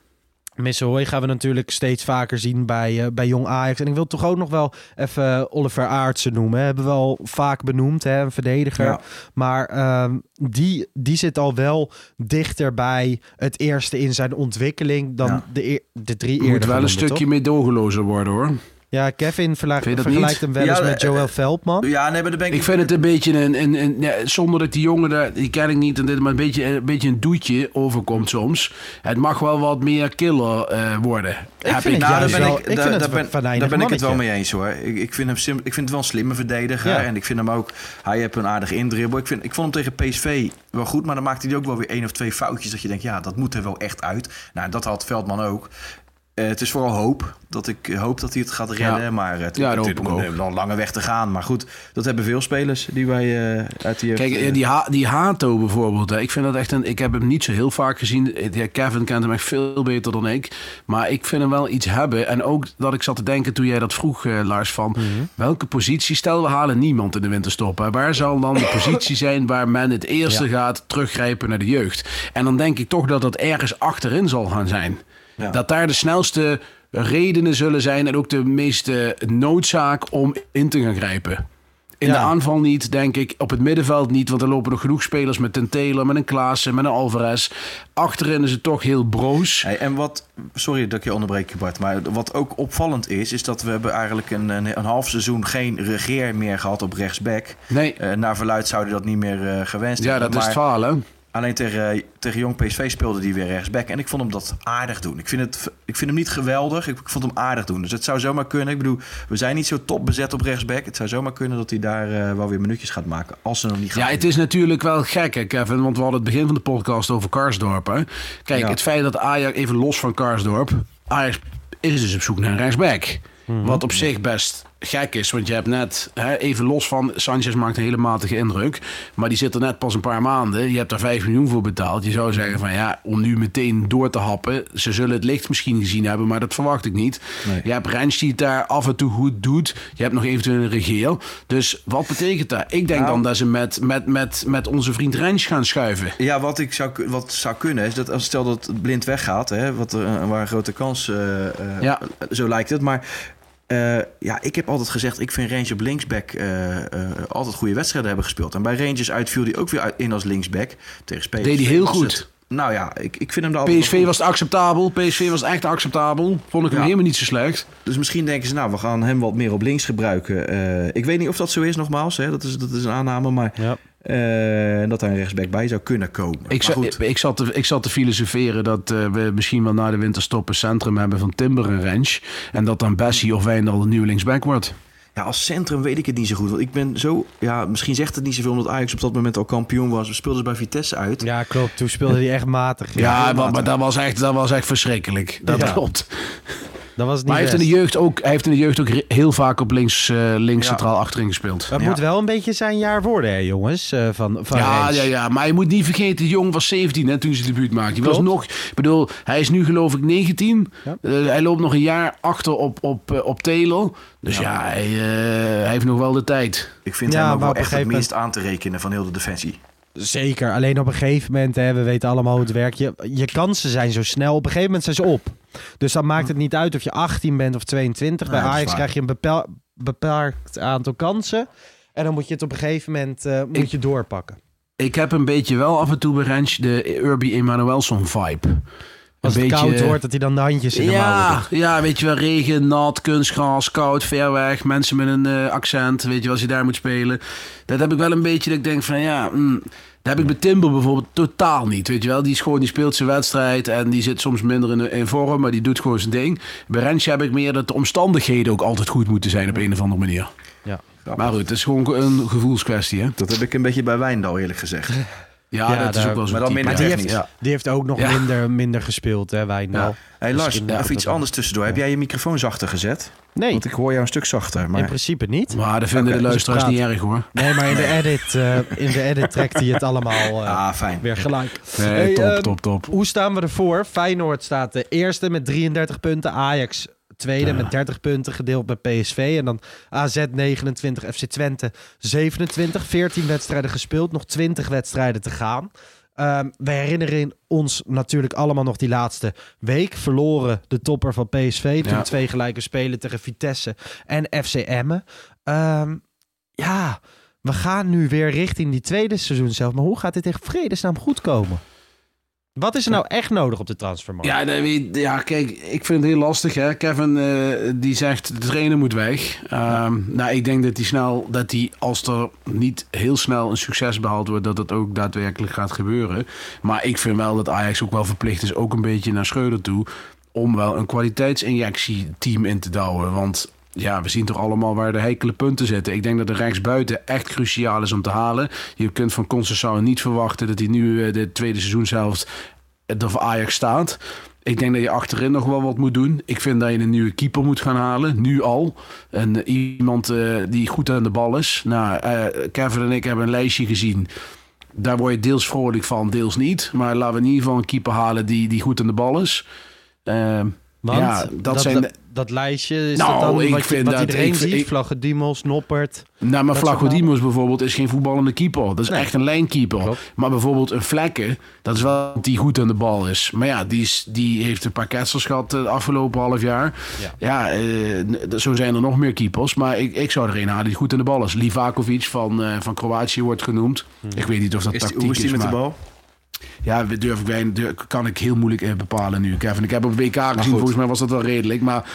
Misselhooi gaan we natuurlijk steeds vaker zien bij, eh, bij Jong Ajax. En ik wil toch ook nog wel even Oliver Aartsen noemen. Hebben we al vaak benoemd, hè? een verdediger. Ja. Maar ehm, die, die zit al wel dichter bij het eerste in zijn ontwikkeling dan Ja. de, de drie moet eerder wel een stukje toch? meedogenlozer worden hoor. Ja, Kevin verla- Vind je dat vergelijkt niet? hem wel eens Ja, met eh, Joël Veldman. Ja, nee, maar ben ik... Ik vind het een beetje een, een, een ja, zonder dat die jongen daar, die ken ik niet, en dit, maar een beetje, een beetje een doetje overkomt soms. Het mag wel wat meer killer eh, worden. Heb vind het Nou, juist daar ben wel- ik, ik daar, vind het daar ben, daar ik het wel mee eens hoor. Ik, ik, vind hem sim, ik vind het wel een slimme verdediger. Ja. En ik vind hem ook, hij heeft een aardige indribbel. Ik, vind, ik vond hem tegen PSV wel goed, maar dan maakte hij ook wel weer één of twee foutjes. Dat je denkt, ja, dat moet er wel echt uit. Nou, dat had Veldman ook. Eh, het is vooral hoop. Dat ik eh, hoop dat hij het gaat redden. Ja. Maar het Ja, dat het hoop ik nog een- lange weg te gaan. Maar goed, dat hebben veel spelers die wij eh, uit die... Kijk, eh, eh, die, ha die Hato bijvoorbeeld. Hè, ik vind dat echt een. Ik heb hem niet zo heel vaak gezien. Eh, ja, Kevin kent hem echt veel beter dan ik. Maar ik vind hem wel iets hebben. En ook dat ik zat te denken toen jij dat vroeg, eh, Lars, van Mhm. welke positie. Stel, we halen niemand in de winterstop. Hè, waar zal dan de positie zijn waar men het eerste gaat teruggrijpen naar de jeugd? En dan denk ik toch dat dat ergens achterin zal gaan zijn. Ja. Dat daar de snelste redenen zullen zijn en ook de meeste noodzaak om in te gaan grijpen. In Ja. de aanval niet, denk ik. Op het middenveld niet, want er lopen nog genoeg spelers met een Taylor, met een Klaassen, met een Alvarez. Achterin is het toch heel broos. Hey, en wat, sorry dat ik je onderbreek, Bart, maar wat ook opvallend is, is dat we hebben eigenlijk een, een, een half seizoen geen regeer meer gehad op rechtsback. Nee, Eh, naar verluid zouden dat niet meer eh, gewenst ja, hebben. dat is het maar verhaal, hè? Alleen tegen, tegen Jong PSV speelde die weer rechtsback. En ik vond hem dat aardig doen. Ik vind, het, ik vind hem niet geweldig. Ik, ik vond hem aardig doen. Dus het zou zomaar kunnen. Ik bedoel, we zijn niet zo top bezet op rechtsback. Het zou zomaar kunnen dat hij daar eh, wel weer minuutjes gaat maken. Als ze nog niet gaan. Ja, het is natuurlijk wel gek, hè, Kevin. Want we hadden het begin van de podcast over Karsdorp. Hè? Kijk, Ja. het feit dat Ajax, even los van Karsdorp... Ajax is dus op zoek naar een rechtsback. Wat op zich best gek is. Want je hebt net, hè, even los van, Sanchez maakt een hele matige indruk. Maar die zit er net pas een paar maanden. Je hebt daar 5 miljoen voor betaald. Je zou zeggen van ja, om nu meteen door te happen. Ze zullen het licht misschien gezien hebben, maar dat verwacht ik niet. Nee. Je hebt Rens die het daar af en toe goed doet. Je hebt nog eventueel een regeel. Dus wat betekent dat? Ik denk Nou. dan dat ze met, met, met, met onze vriend Rens gaan schuiven. Ja, wat, ik zou, wat zou kunnen is dat als stel dat het blind weggaat, hè, wat er, eh, waar een grote kans, eh, eh, Ja. zo lijkt het. Maar eh, ja, ik heb altijd gezegd, ik vind Rangers op linksback eh, eh, altijd goede wedstrijden hebben gespeeld. En bij Rangers uit viel hij ook weer uit- in als linksback tegen PSV. Deed hij heel was goed. het- nou ja, ik, ik vind hem daar PSV was het acceptabel. PSV was echt acceptabel. Vond ik hem Ja. helemaal niet zo slecht. Dus misschien denken ze, nou, we gaan hem wat meer op links gebruiken. Eh, ik weet niet of dat zo is, nogmaals. Hè? Dat, is, dat is een aanname, maar Ja. Eh, dat daar een rechtsback bij zou kunnen komen. Ik, Maar zat, goed. ik, zat te, ik zat te filosoferen dat eh, we misschien wel na de winterstop een centrum hebben van Timber en Rens. En dat dan Bessie of Wijndal de nieuwe linksback wordt. Ja, als centrum weet ik het niet zo goed. Want ik ben zo... Ja, misschien zegt het niet zoveel omdat Ajax op dat moment al kampioen was. We speelden ze bij Vitesse uit. ja, klopt. Toen speelde hij echt matig. Ja, maar, matig. maar dat, was echt, dat was echt verschrikkelijk. Dat Ja. klopt. Dat was niet Maar hij heeft, in de jeugd ook, hij heeft in de jeugd ook heel vaak op links, eh, links Ja. centraal achterin gespeeld. Dat Ja. moet wel een beetje zijn jaar worden, hè, jongens. eh, van, van Ja, ja, ja, maar je moet niet vergeten, de jong was 17 hè, toen ze debuut maakte. Die was nog, ik bedoel, hij is nu geloof ik 19. Ja. Eh, hij loopt nog een jaar achter op, op, op Taylor. Dus ja, hij, eh, hij heeft nog wel de tijd. Ik vind Ja, hem ook wel echt het minst aan te rekenen van heel de defensie. Zeker. Alleen op een gegeven moment, hè, we weten allemaal hoe het werkt. Je, je kansen zijn zo snel. Op een gegeven moment zijn ze op. Dus dan maakt het niet uit of je 18 bent of 22. Bij Ajax krijg je een bepaal- beperkt aantal kansen. En dan moet je het op een gegeven moment eh, moet Ik- je doorpakken. Ik heb een beetje wel af en toe bij Rens de Urbi Emanuelson vibe. Als het beetje- koud wordt, dat hij dan de handjes in de Ja, ja, weet je wel, regen, nat, kunstgras, koud, ver weg. Mensen met een eh, accent, weet je wel, als je daar moet spelen. Dat heb ik wel een beetje dat ik denk van, ja... mm, dat heb ik bij Timber bijvoorbeeld totaal niet, weet je wel. Die, is gewoon, die speelt zijn wedstrijd en die zit soms minder in, in vorm, maar die doet gewoon zijn ding. Bij Rensje heb ik meer dat de omstandigheden ook altijd goed moeten zijn op een of andere manier. Ja. Maar goed, het is gewoon een gevoelskwestie, hè. Dat heb ik een beetje bij Wijndal eerlijk gezegd. Ja, Ja, dat is ook wel zo. maar dan minder die technisch. heeft, die heeft ook nog Ja. minder, minder gespeeld, hè, Wijndal. Ja. Hey Lars, even iets anders tussendoor. Heb jij je microfoon zachter gezet? Nee, Want ik hoor jou een stuk zachter. in Maar... principe niet. Maar dat vinden de dus luisteraars niet erg, hoor. Nee, maar in de edit, eh, in de edit trekt hij het allemaal eh, Ah, fijn. weer gelijk. Nee, Hey, top, ehm, top, top. Hoe staan we ervoor? Feyenoord staat de eerste met 33 punten. Ajax tweede met 30 punten gedeeld met PSV. En dan AZ 29, FC Twente 27. 14 wedstrijden gespeeld, nog 20 wedstrijden te gaan. Ehm, we herinneren ons natuurlijk allemaal nog die laatste week. Verloren de topper van PSV. Toen Ja. twee gelijke spelen tegen Vitesse en FC Emmen. Ehm, ja, we gaan nu weer richting die tweede seizoen zelf. Maar hoe gaat dit tegen vredesnaam goed komen? Wat is er nou echt nodig op de transfermarkt? Ja, weet- ja, kijk, ik vind het heel lastig. Hè? Kevin eh, die zegt de trainer moet weg. Ehm, nou, ik denk dat hij snel, dat hij als er niet heel snel een succes behaald wordt, dat dat ook daadwerkelijk gaat gebeuren. Maar ik vind wel dat Ajax ook wel verplicht is, ook een beetje naar Schreuder toe, om wel een kwaliteitsinjectieteam in te douwen. Want ja, we zien toch allemaal waar de heikele punten zitten. Ik denk dat de rechtsbuiten echt cruciaal is om te halen. Je kunt van Conceição niet verwachten dat hij nu eh, de tweede seizoenshelft er voor Ajax staat. Ik denk dat je achterin nog wel wat moet doen. Ik vind dat je een nieuwe keeper moet gaan halen, nu al. En eh, iemand eh, die goed aan de bal is. Nou, eh, Kevin en ik hebben een lijstje gezien. Daar word je deels vrolijk van, deels niet. Maar laten we in ieder geval een keeper halen die, die goed aan de bal is. Ehm, Want ja, dat zijn dat, dat lijstje is Nou, dat dan ik wat, je- vind wat dat- iedereen ik vind- ziet. ik- Noppert. Nou, maar Vlachodimos bijvoorbeeld is geen voetballende keeper. Dat is Nee. echt een lijnkeeper. Klopt. Maar bijvoorbeeld een Vlekken, dat is wel die goed aan de bal is. Maar ja, die, is, die heeft een paar ketsels gehad eh, de afgelopen half jaar. Ja. Ja, eh, zo zijn er nog meer keepers. Maar ik, ik zou er een halen die goed aan de bal is. Livakovic van, eh, van Kroatië wordt genoemd. Ik weet niet of dat Is die, hoe is die met de maar- bal? Ja, we durf ik weinig, durf- kan ik heel moeilijk eh, bepalen nu, Kevin. Ik heb op WK gezien, goed. volgens mij was dat wel redelijk. Maar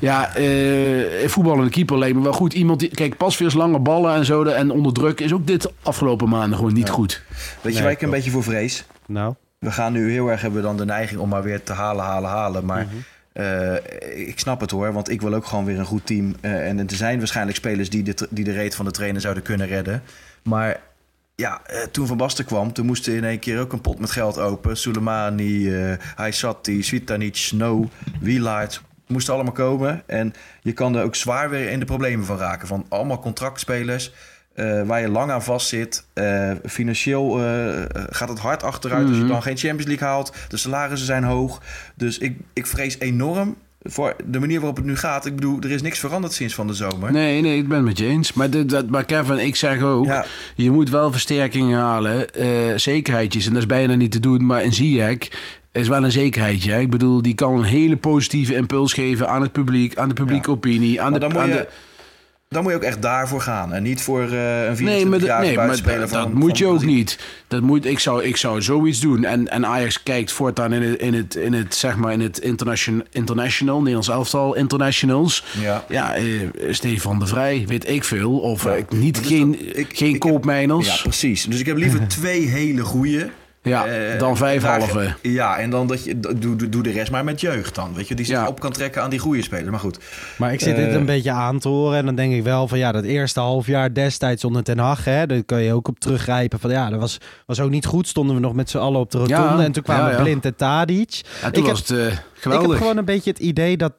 ja, eh voetballende keeper lijkt me wel goed. Iemand die, kijk, pas weer eens lange ballen en zo. En onder druk is ook dit afgelopen maanden gewoon niet goed. Weet je Nee, waar ik een beetje voor vrees? Nou, We gaan nu heel erg hebben we dan de neiging om maar weer te halen, halen, halen. Maar eh, ik snap het hoor, want ik wil ook gewoon weer een goed team. Eh, en er zijn waarschijnlijk spelers die de, die de reet van de trainer zouden kunnen redden. Maar ja, eh, toen Van Basten kwam, toen moest er in één keer ook een pot met geld open. Soleimani, eh Haisati, Svitanic, Snow, Wielaert. moesten allemaal komen. En je kan er ook zwaar weer in de problemen van raken. Van allemaal contractspelers eh, waar je lang aan vast zit. Financieel gaat het hard achteruit als je Mhm. dan geen Champions League haalt. De salarissen zijn hoog. Dus ik, ik vrees enorm voor de manier waarop het nu gaat. Ik bedoel, er is niks veranderd sinds van de zomer. Nee, nee, ik ben het met je eens. Maar, dit, dat, maar Kevin, ik zeg ook, Ja. je moet wel versterkingen halen. eh, zekerheidjes. En dat is bijna niet te doen. Maar een Ziyech is wel een zekerheidje. hè. Ik bedoel, die kan een hele positieve impuls geven aan het publiek, aan de publieke opinie. Aan Maar de, dan moet, aan je, de, dan moet je ook echt daarvoor gaan. En niet voor eh een 24 Nee, maar, dat- jaar nee, maar dat, van dat moet je ook niet. Dat moet, ik, zou, ik zou zoiets doen. En, en Ajax kijkt voortaan in het, in het, in het, zeg maar in het international, international Nederlands elftal internationals. Ja. Ja, eh, Stefan de Vrij, weet ik veel. Of eh, niet, geen, ik- geen ik koopmijners. Ja, precies. Dus ik heb liever twee hele goeie. Ja, Eh, dan vijf halve. Ja, en dan dat je doe, doe, doe de rest maar met jeugd dan. Weet je, die zich Ja. op kan trekken aan die goede spelers. Maar goed. Maar ik zit dit Eh, een beetje aan te horen. En dan denk ik wel van ja, dat eerste half jaar destijds onder Ten Hag. Hè, daar kan je ook op teruggrijpen. Van ja, dat was, was ook niet goed. Stonden we nog met z'n allen op de rotonde. Ja, en toen kwamen ja, ja. Blind en Tadic. Ja, toen Ik was het eh, Ik heb gewoon een beetje het idee dat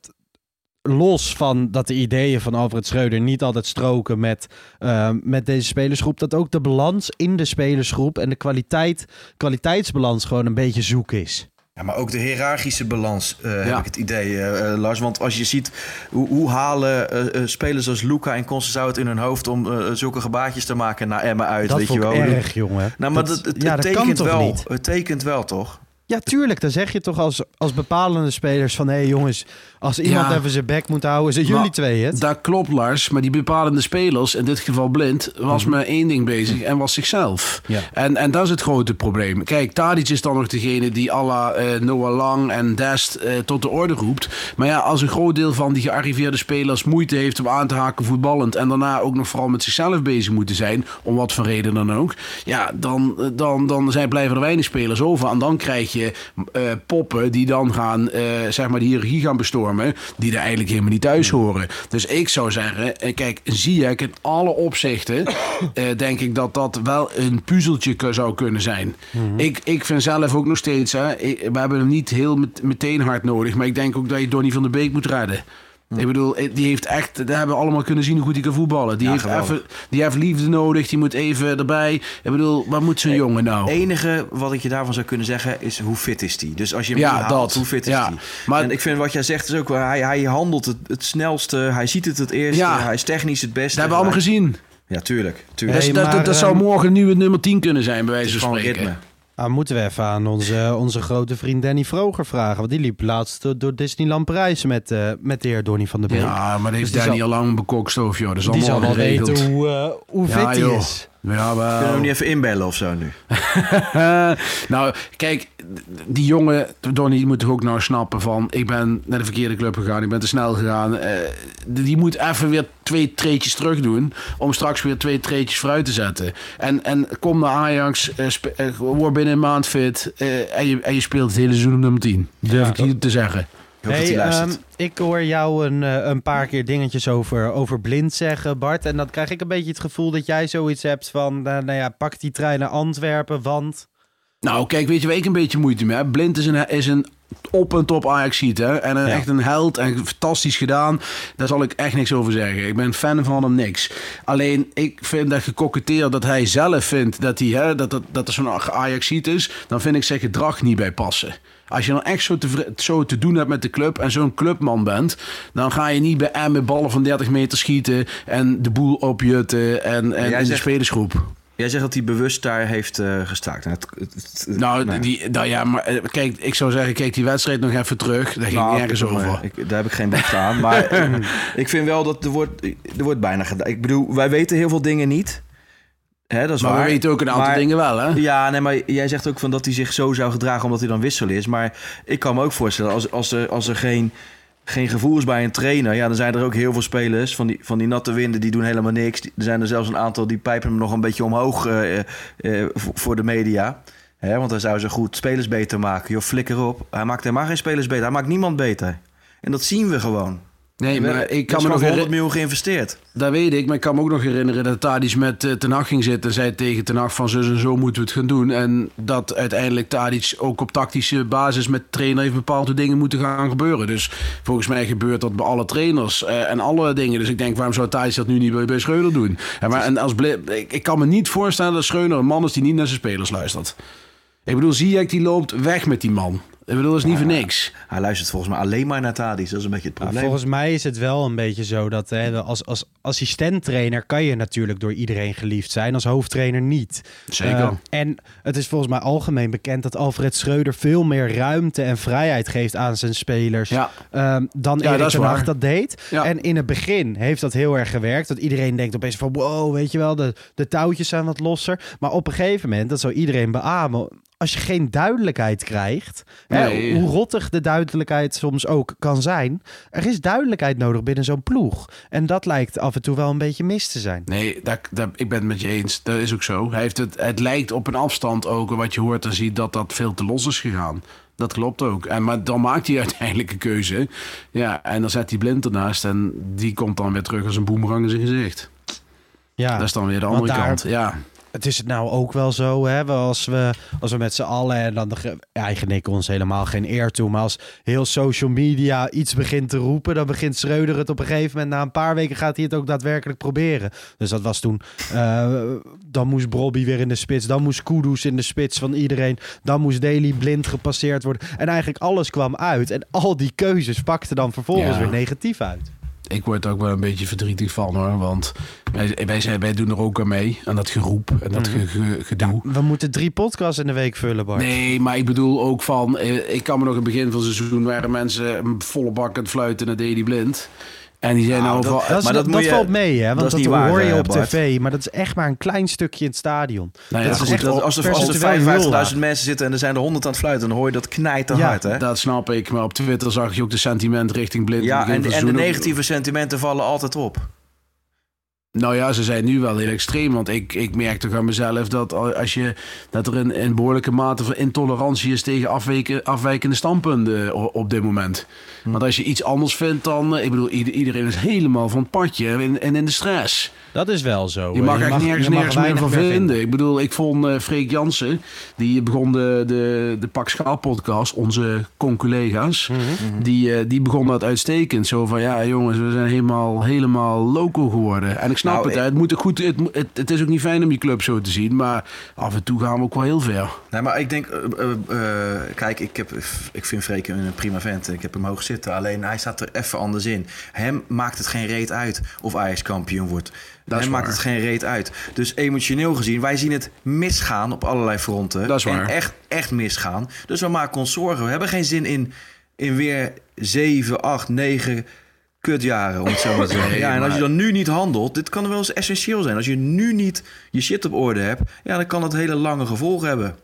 los van dat de ideeën van Alfred Schreuder niet altijd stroken met, eh, met deze spelersgroep, dat ook de balans in de spelersgroep en de kwaliteit, kwaliteitsbalans gewoon een beetje zoek is. Ja, maar ook de hiërarchische balans, eh, heb ik het idee, eh, Lars. Want als je ziet hoe, hoe halen spelers als Luca en Conceição het in hun hoofd om zulke gebaartjes te maken naar Emma uit, dat weet vond je wel. erg, jongen. Nou, maar Dat- dat, het, ja, het dat kan tekent toch wel. niet? Het tekent wel, toch? Ja, tuurlijk. Dan zeg je toch als, als bepalende spelers van... hé hey jongens, als iemand Ja. even zijn bek moet houden... zijn jullie Maar twee het? Dat klopt, Lars. Maar die bepalende spelers, in dit geval blind, was maar één ding bezig en was zichzelf. Ja. En, en dat is het grote probleem. Kijk, Tadic is dan nog degene die à la eh, Noah Lang en Dest eh, tot de orde roept. Maar ja, als een groot deel van die gearriveerde spelers moeite heeft om aan te haken voetballend en daarna ook nog vooral met zichzelf bezig moeten zijn, om wat voor reden dan ook, ja, dan, dan, dan zijn, blijven er weinig spelers over. En dan krijg je eh, poppen die dan gaan, eh, zeg maar, de hiërarchie gaan bestormen, die er eigenlijk helemaal niet thuis horen. Dus ik zou zeggen, eh, kijk, zie ik in alle opzichten, denk ik dat dat wel een puzzeltje zou kunnen zijn. ik, ik vind zelf ook nog steeds, hè, we hebben hem niet heel met- meteen hard nodig, maar ik denk ook dat je Donny van der Beek moet redden. Ik bedoel, eh, die heeft echt, daar hebben we allemaal kunnen zien hoe goed hij kan voetballen. Die, Ja, heeft, even, die heeft liefde nodig, die moet even erbij. Ik bedoel, wat moet zo'n jongen nou? Het enige wat ik je daarvan zou kunnen zeggen is hoe fit is die. Dus als je hem Ja, haalt, dat. hoe fit is Ja, die? maar- en ik vind wat jij zegt is ook wel, hij, hij handelt het, het snelste, hij ziet het het eerste, Ja. hij is technisch het beste. Dat hebben we allemaal gezien. Ja, tuurlijk. tuurlijk. Dus Hey, dat, dat, maar, dat zou ehm, morgen nu het nummer 10 kunnen zijn, bij wijze van spreken. ritme. Nou, moeten we even aan onze, onze grote vriend Danny Vroger vragen. Want die liep laatst door, Disneyland Parijs met, eh, met de heer Donny van der Beek. Ja, maar dat heeft Dus die Danny zal- al lang bekokstoofd, joh. Dat is die allemaal zal wel weten hoe, eh, hoe fit Ja, hij joh. is. Ja, Kunnen we hem niet even inbellen of zo nu? nou, kijk, die jongen, Donny, moet toch ook nou snappen van... ik ben naar de verkeerde club gegaan, ik ben te snel gegaan. Eh, die moet even weer twee treetjes terug doen... om straks weer twee treetjes vooruit te zetten. En, en kom naar Ajax, eh, eh, word binnen een maand fit... eh, en, je, en je speelt het hele seizoen op nummer 10. Durf ik hier te zeggen. Hey, ehm, ik hoor jou een, eh, een paar keer dingetjes over, over blind zeggen, Bart. En dan krijg ik een beetje het gevoel dat jij zoiets hebt van... eh, nou ja, pak die trein naar Antwerpen, want... Nou, kijk, weet je waar ik een beetje moeite mee heb? Blind is een, is een op en top ajax hè? En een, Ja. echt een held en fantastisch gedaan. Daar zal ik echt niks over zeggen. Ik ben fan van hem niks. Alleen, ik vind dat gekoketteerd dat hij zelf vindt dat hij, hè, dat, dat, dat er zo'n ajax is. Dan vind ik zijn gedrag niet bij passen. Als je dan echt zo te, zo te doen hebt met de club en zo'n clubman bent, dan ga je niet bij M met ballen van 30 meter schieten en de boel opjutten en, en in de spelersgroep. Jij zegt dat hij bewust daar heeft eh gestaakt. Nou, het- het- het- Nou, nee. die, nou ja, maar eh, kijk, ik zou zeggen, kijk die wedstrijd nog even terug. Daar ging Nou, nergens over. Ik, daar heb ik geen behoefte aan. Maar eh, ik vind wel dat er wordt, er wordt bijna gedaan. Ik bedoel, wij weten heel veel dingen niet. Dat is maar waar. we weten ook een aantal Maar- dingen wel, hè? Ja, nee, maar jij zegt ook van dat hij zich zo zou gedragen omdat hij dan wissel is. Maar ik kan me ook voorstellen, als, als er, als er geen, geen gevoel is bij een trainer... Ja, dan zijn er ook heel veel spelers van die, van die natte winden, die doen helemaal niks. Er zijn er zelfs een aantal die pijpen hem nog een beetje omhoog eh, eh, eh, voor, de media. Hè, want hij zou zo goed spelers beter maken. Joh, flikker op. Hij maakt helemaal geen spelers beter. Hij maakt niemand beter. En dat zien we gewoon. Nee, maar ik kan me nog 100 herinneren... miljoen geïnvesteerd. Dat weet ik, maar ik kan me ook nog herinneren dat Tadic met uh, Ten Hag ging zitten en zei tegen Ten Hag van zus en zo moeten we het gaan doen. En dat uiteindelijk Tadic ook op tactische basis met trainer heeft bepaalde dingen moeten gaan gebeuren. Dus volgens mij gebeurt dat bij alle trainers uh, en alle dingen. Dus ik denk, waarom zou Tadic dat nu niet bij, bij Schreuder doen? En, maar, en als ik, ik kan me niet voorstellen dat Schreuder een man is die niet naar zijn spelers luistert. Ik bedoel, Ziyech die loopt weg met die man. Ik bedoel, dat is niet voor niks. Hij luistert volgens mij alleen maar naar Tadic. Dat is een beetje het probleem. Ja, volgens mij is het wel een beetje zo dat hè, als, als assistenttrainer kan je natuurlijk door iedereen geliefd zijn. Als hoofdtrainer niet. Zeker. Uh, en het is volgens mij algemeen bekend dat Alfred Schreuder veel meer ruimte en vrijheid geeft aan zijn spelers. Ja. Uh, dan ja, Erik ten Hag dat deed. Ja. En in het begin heeft dat heel erg gewerkt. Dat iedereen denkt opeens van wow, weet je wel, de, de touwtjes zijn wat losser. Maar op een gegeven moment, dat zou iedereen beamen als je geen duidelijkheid krijgt, Nee. hè, hoe rottig de duidelijkheid soms ook kan zijn, er is duidelijkheid nodig binnen zo'n ploeg. En dat lijkt af en toe wel een beetje mis te zijn. Nee, dat, ik ben het met je eens. Dat is ook zo. Hij heeft het, het lijkt op een afstand ook, wat je hoort en ziet, dat dat veel te los is gegaan. Dat klopt ook. En, maar dan maakt hij uiteindelijk een keuze. Ja, en dan zet hij blind ernaast en die komt dan weer terug als een boemerang in zijn gezicht. Ja, Dat is dan weer de andere daar- kant. Ja. Het is het nou ook wel zo, hè? Als we, als we met z'n allen, en dan de, ja, eigen ik ons helemaal geen eer toe, maar als heel social media iets begint te roepen, dan begint Schreuder het op een gegeven moment, na een paar weken gaat hij het ook daadwerkelijk proberen. Dus dat was toen, eh, dan moest Brobby weer in de spits, dan moest Kudus in de spits van iedereen, dan moest Daly blind gepasseerd worden. En eigenlijk alles kwam uit en al die keuzes pakten dan vervolgens Ja. weer negatief uit. Ik word er ook wel een beetje verdrietig van hoor. Want wij, wij, zijn, wij doen er ook aan mee. Aan dat geroep en dat ge- ge- gedoe. We moeten drie podcasts in de week vullen, Bart. Nee, maar ik bedoel ook van... eh, Ik kan me nog in het begin van het seizoen... waren mensen volle bak aan het fluiten naar Deli Blind. En die zijn nou... dat- van- Dat, Maar dat, dat dat moet je- valt mee, hè? Want dat waar, hoor je eh, op Bart. tv. Maar dat is echt maar een klein stukje in het stadion. Nou ja, dat goed, is echt Dat als er, als er percentueel heel 55.000 laag. mensen zitten en er zijn er 100 aan het fluiten, dan hoor je dat knijten Ja, hard. Hè? Dat snap ik. Maar op Twitter zag je ook de sentiment richting Blind. ja, en, de negatieve sentimenten vallen altijd op. Nou ja, ze zijn nu wel heel extreem. Want ik, ik merk toch aan mezelf dat, als je, dat er een, een behoorlijke mate van intolerantie is tegen afwijken, afwijkende standpunten eh, op dit moment. Hm. Want als je iets anders vindt dan. eh, Ik bedoel, ieder- iedereen is helemaal van het padje en, en in de stress. Dat is wel zo. Je mag echt nergens, mag nergens meer van vinden. Ik bedoel, ik vond eh Freek Jansen, die begon de, de, de Pak Schaal podcast, onze con-collega's, Mhm. die, eh, die begon dat uitstekend. Zo van, ja jongens, we zijn helemaal, helemaal loco geworden. En ik snap Nou, het, hè. het, moet ook goed, het, het, het is ook niet fijn om je club zo te zien, maar af en toe gaan we ook wel heel ver. Nee, maar ik denk, eh, eh, eh, kijk, ik, heb, ik vind Freek een prima vent. Ik heb hem hoog zitten. Alleen hij staat er even anders in. Hem maakt het geen reet uit of Ajax kampioen wordt. Dat is Hem maakt het geen reet uit. Dus emotioneel gezien, wij zien het misgaan op allerlei fronten. Dat is waar. En echt, echt misgaan. Dus we maken ons zorgen. We hebben geen zin in, in weer 7, 8, 9 kutjaren, om het zo maar te zeggen. Ja, en als je dan nu niet handelt, dit kan wel eens essentieel zijn. Als je nu niet je shit op orde hebt, ja, dan kan dat hele lange gevolgen hebben.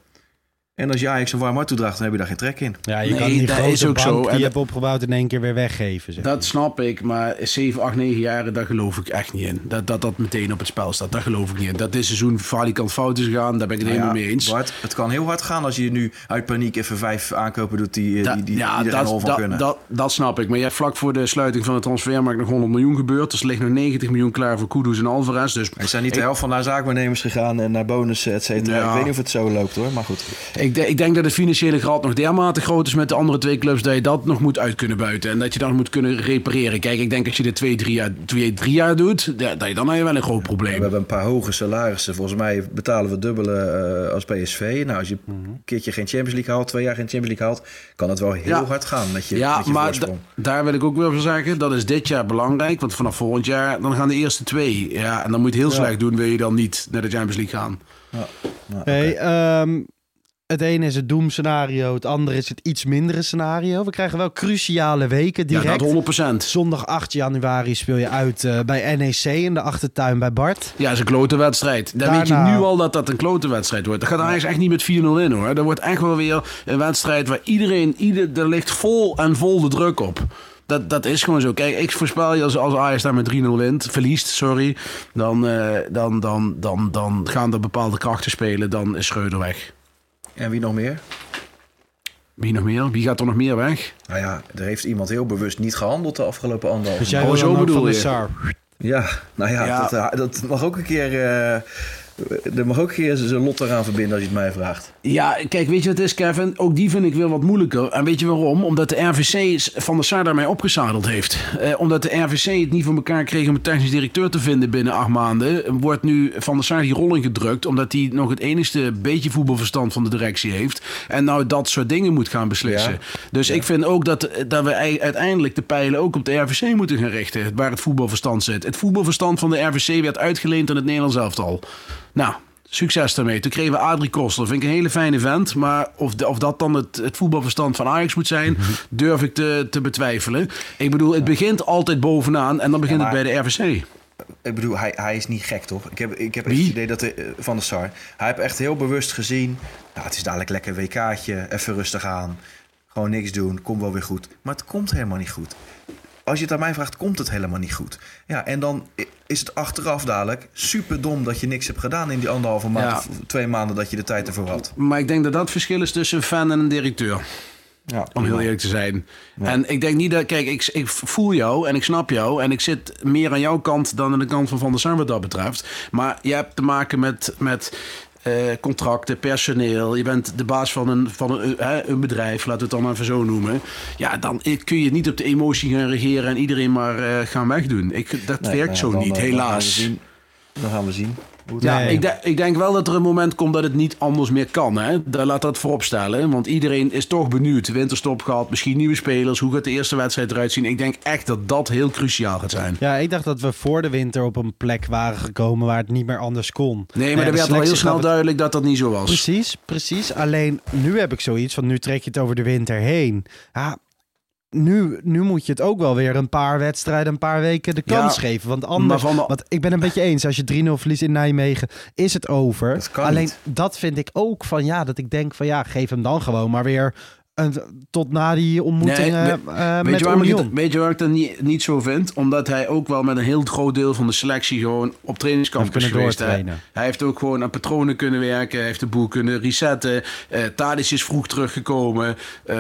En als je Ajax een warm hart toedraagt, dan heb je daar geen trek in. Ja, je Nee, kan die dat grote is ook bank zo. die je hebt opgebouwd in één keer weer weggeven. Zeg. Dat snap ik, maar 7, 8, 9 jaren, daar geloof ik echt niet in. Dat dat, dat meteen op het spel staat, daar geloof ik niet in. Dat dit seizoen falikant fout is gegaan, daar ben ik het Nou helemaal ja, mee eens. Bart, het kan heel hard gaan als je nu uit paniek even vijf aankopen doet die, eh, Da- die, die ja, al dat, van dat, kunnen. dat, dat snap ik. Maar je hebt vlak voor de sluiting van de transfermarkt nog 100 miljoen gebeurd. Dus er ligt nog 90 miljoen klaar voor Kudus en Alvarez. Dus er zijn niet de helft van naar zaakwaarnemers gegaan en naar bonussen, et cetera. Ja. Ik weet niet of het zo loopt hoor, maar goed. ik, de- ik denk dat het financiële gat nog dermate groot is met de andere twee clubs... dat je dat nog moet uit kunnen buiten. En dat je dat moet kunnen repareren. Kijk, ik denk als je dit twee, drie jaar, twee, drie jaar doet... ja, dat je, dan heb je wel een groot We probleem. hebben een paar hoge salarissen. Volgens mij betalen we dubbele eh, als PSV. Nou, als je een keertje geen Champions League haalt, twee jaar geen Champions League haalt, kan het wel heel Ja. hard gaan met je, Ja, met je maar daar wil ik ook weer van zeggen. Dat is dit jaar belangrijk. Want vanaf volgend jaar dan gaan de eerste twee. Ja, en dan moet je het heel slecht doen. Wil je dan niet naar de Champions League gaan. Nou, Hey, oké. Het ene is het doemscenario, het andere is het iets mindere scenario. We krijgen wel cruciale weken Ja, direct. dat 100%. Zondag 8 januari speel je uit eh, bij NEC in de achtertuin bij Bart. Ja, dat is een klote wedstrijd. Dan weet je nu al dat dat een klote wedstrijd wordt. Dat gaat eigenlijk echt niet met 4-0 in hoor. Dat wordt echt wel weer een wedstrijd waar iedereen, ieder, er ligt vol en vol de druk op. Dat, dat is gewoon zo. Kijk, ik voorspel je als, als Ajax daar met 3-0 wint, verliest, sorry. Dan, eh, dan, dan, dan, dan gaan er bepaalde krachten spelen. Dan is Schreuder weg. En wie nog meer? Wie nog meer? Wie gaat er nog meer weg? Nou ja, er heeft iemand heel bewust niet gehandeld de afgelopen anderhalf Dus jij Oh, zo bedoel van de je. Ja, nou ja, Ja. Dat, eh, dat mag ook een keer... eh, er mag ook een keer zijn lot eraan verbinden als je het mij vraagt. Ja, kijk, weet je wat het is, Kevin? Ook die vind ik weer wat moeilijker. En weet je waarom? Omdat de RVC van der Sar daarmee opgezadeld heeft. Eh, omdat de RVC het niet voor elkaar kreeg om een technisch directeur te vinden binnen acht maanden, wordt nu van der Sar die rol ingedrukt. Omdat hij nog het enigste beetje voetbalverstand van de directie heeft. En nou dat soort dingen moet gaan beslissen. Ja. Dus ik vind ook dat, dat we ei- uiteindelijk de pijlen ook op de RVC moeten gaan richten. Waar het voetbalverstand zit. Het voetbalverstand van de RVC werd uitgeleend aan het Nederlands elftal. Nou, Succes daarmee. Toen kregen we Adrie Koster. Vind ik een hele fijne vent. Maar of, de- of dat dan het, het voetbalverstand van Ajax moet zijn, Mhm. durf ik te, te betwijfelen. Ik bedoel, het begint altijd bovenaan en dan begint Ja, het bij de RVC. Ik bedoel, hij, hij is niet gek, toch? Ik heb, ik heb het idee dat de, eh, Van der Sar... Hij heeft echt heel bewust gezien... Nou, het is dadelijk lekker WK'tje, even rustig aan. Gewoon niks doen, komt wel weer goed. Maar het komt helemaal niet goed. Als je het aan mij vraagt, komt het helemaal niet goed. Ja, en dan is het achteraf dadelijk super dom dat je niks hebt gedaan in die anderhalve maand Ja. of twee maanden dat je de tijd ervoor had. Maar ik denk dat dat het verschil is tussen een fan en een directeur. Ja, Om heel eerlijk te zijn. En ik denk niet dat... Kijk, ik, ik voel jou en ik snap jou. En ik zit meer aan jouw kant dan aan de kant van Van der Sar wat dat betreft. Maar je hebt te maken met... met eh, contracten, personeel. Je bent de baas van een, van een, eh, een bedrijf, laten we het dan even zo noemen. Ja, dan kun je niet op de emotie gaan regeren en iedereen maar eh, gaan wegdoen. Ik, dat Nee, werkt zo niet, helaas. Dan gaan we zien. Ja, Nee. ik, de- ik denk wel dat er een moment komt dat het niet anders meer kan. Hè? Daar laat dat voorop stellen. Want iedereen is toch benieuwd. Winterstop gehad, misschien nieuwe spelers. Hoe gaat de eerste wedstrijd eruit zien? Ik denk echt dat dat heel cruciaal gaat zijn. Ja, ik dacht dat we voor de winter op een plek waren gekomen waar het niet meer anders kon. Nee, maar er werd al heel snel het- duidelijk dat dat niet zo was. Precies, precies. Alleen nu heb ik zoiets van nu trek je het over de winter heen. Ja, nu, nu moet je het ook wel weer een paar wedstrijden, een paar weken de kans Ja, geven. Want anders, de- want ik ben een beetje eens, als je 3-0 verliest in Nijmegen, is het over. Dat Alleen niet. dat vind ik ook van ja, dat ik denk van ja, geef hem dan gewoon maar weer tot na die ontmoetingen Nee, eh, Weet met je, waarom ik weet je waarom ik dat niet, niet zo vind? Omdat hij ook wel met een heel groot deel van de selectie gewoon op trainingskamp is geweest. doortrainen. Hij heeft ook gewoon aan patronen kunnen werken. Hij heeft de boel kunnen resetten. Eh Tadic is vroeg teruggekomen. Eh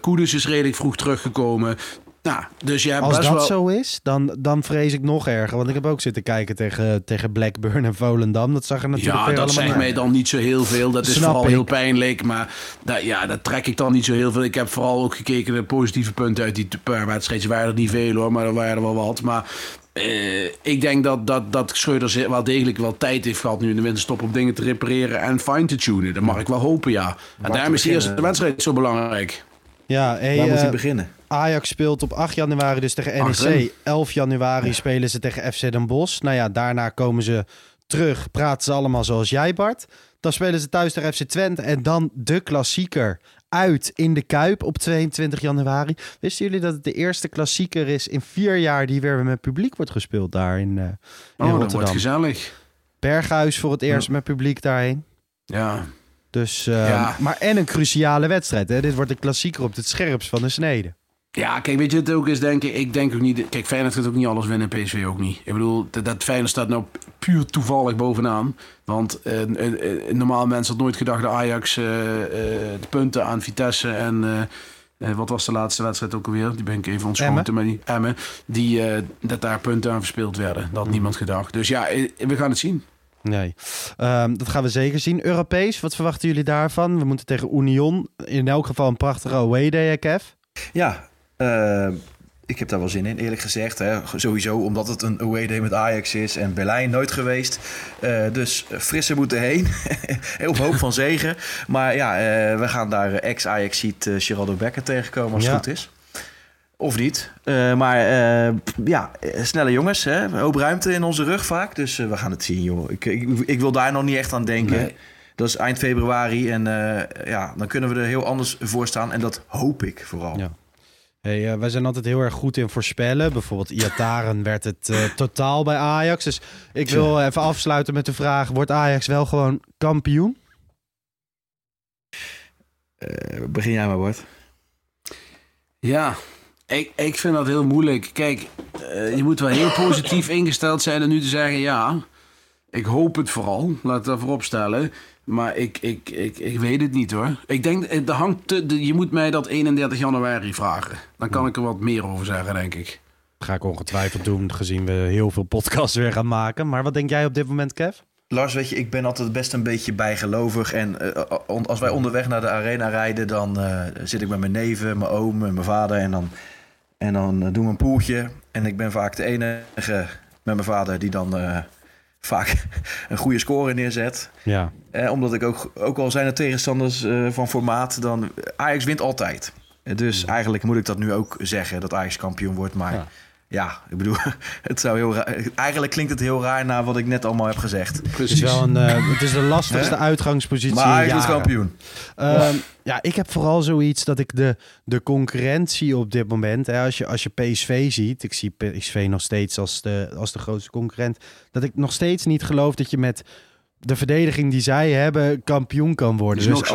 Kudus is redelijk vroeg teruggekomen. Nou, dus Als dat wel... zo is, dan, dan vrees ik nog erger. Want ik heb ook zitten kijken tegen, tegen Blackburn en Volendam. Dat zag er natuurlijk Ja, dat zegt mij dan niet zo heel veel. Dat is Snap vooral ik. heel pijnlijk. Maar dat, ja, dat trek ik dan niet zo heel veel. Ik heb vooral ook gekeken naar positieve punten uit die paar wedstrijden. Er waren er niet veel hoor, maar er waren er wel wat. Maar eh, ik denk dat, dat, dat Schreuder wel degelijk wel tijd heeft gehad nu in de winterstop om dingen te repareren en fine te tunen. Dat mag ik wel hopen, ja. En daarom is de eerste wedstrijd zo belangrijk. Ja, hey, Waar moet eh, hij beginnen? Ajax speelt op 8 januari dus tegen NEC. Achterin. 11 januari spelen ze tegen FC Den Bosch. Nou ja, daarna komen ze terug. Praten ze allemaal zoals jij, Bart. Dan spelen ze thuis tegen FC Twente. En dan de klassieker uit in de Kuip op 22 januari. Wisten jullie dat het de eerste klassieker is in vier jaar... die weer met publiek wordt gespeeld daar in, in Oh, dat wordt Rotterdam? gezellig. Berghuis voor het eerst met publiek daarheen. Ja. Dus, eh, Ja. Maar en een cruciale wedstrijd. Hè? Dit wordt een klassieker op het scherpst van de snede. Ja, kijk, weet je, het ook is, denk ik, ik denk ook niet, kijk, Feyenoord gaat ook niet alles winnen, PSV ook niet. Ik bedoel, dat, dat Feyenoord staat nou puur toevallig bovenaan. Want eh, een, een- een normaal mens had nooit gedacht dat Ajax eh, eh, de punten aan Vitesse en... eh, eh, wat was de laatste wedstrijd ook alweer? Die ben ik even ontschoten. Maar die Emmen. Die, eh, dat daar punten aan verspeeld werden. Dat had niemand gedacht. Dus ja, eh, we gaan het zien. Nee, Ehm, dat gaan we zeker zien. Europees, wat verwachten jullie daarvan? We moeten tegen Union. In elk geval een prachtige away day, Kev. Ja, eh, ik heb daar wel zin in, eerlijk gezegd. Hè. Sowieso omdat het een away day met Ajax is en Berlijn nooit geweest. Eh, dus frisse moeten heen. Op hoop van zegen. Maar ja, eh, we gaan daar eh, ex-Ajax-ziet uh, Geraldo Becker tegenkomen als Ja. het goed is. Of niet. Eh, maar eh, ja, eh, snelle jongens. Hè? Hoop ruimte in onze rug vaak. Dus eh, we gaan het zien, joh. Ik, ik, ik wil daar nog niet echt aan denken. Nee. Dat is eind februari. En eh, ja, dan kunnen we er heel anders voor staan. En dat hoop ik vooral. Ja. Hey, eh, wij zijn altijd heel erg goed in voorspellen. Bijvoorbeeld Iataren werd het eh, totaal bij Ajax. Dus ik wil even afsluiten met de vraag... wordt Ajax wel gewoon kampioen? Eh, begin jij maar, Bart. Ja, ik, ik vind dat heel moeilijk. Kijk, eh, je moet wel heel positief ingesteld zijn en nu te zeggen ja. Ik hoop het vooral, laat het dat voorop stellen. Maar ik, ik, ik, ik weet het niet hoor. Ik denk, eh, er hangt te- de- je moet mij dat 31 januari vragen. Dan kan ik er wat meer over zeggen, denk ik. Dat ga ik ongetwijfeld doen, gezien we heel veel podcasts weer gaan maken. Maar wat denk jij op dit moment, Kev? Lars, weet je, ik ben altijd best een beetje bijgelovig. En eh, on- als wij onderweg naar de arena rijden, dan eh, zit ik met mijn neven, mijn oom en mijn vader. En dan, en dan eh, doen we een poeltje. En ik ben vaak de enige met mijn vader die dan eh, vaak een goede score neerzet. Ja. Eh, omdat ik ook, ook al zijn er tegenstanders eh, van formaat, dan Ajax wint altijd. Eh, Dus eigenlijk moet ik dat nu ook zeggen, dat Ajax kampioen wordt. Maar Ja. Ja, ik bedoel, het zou heel raar, eigenlijk klinkt het heel raar naar wat ik net allemaal heb gezegd. Het is, wel een, eh, het is de lastigste uitgangspositie Maar wordt jaren. kampioen. Ehm, ja, ik heb vooral zoiets dat ik de, de concurrentie op dit moment, hè, als, je, als je PSV ziet, ik zie PSV nog steeds als de, als de grootste concurrent, dat ik nog steeds niet geloof dat je met de verdediging die zij hebben kampioen kan worden. Dus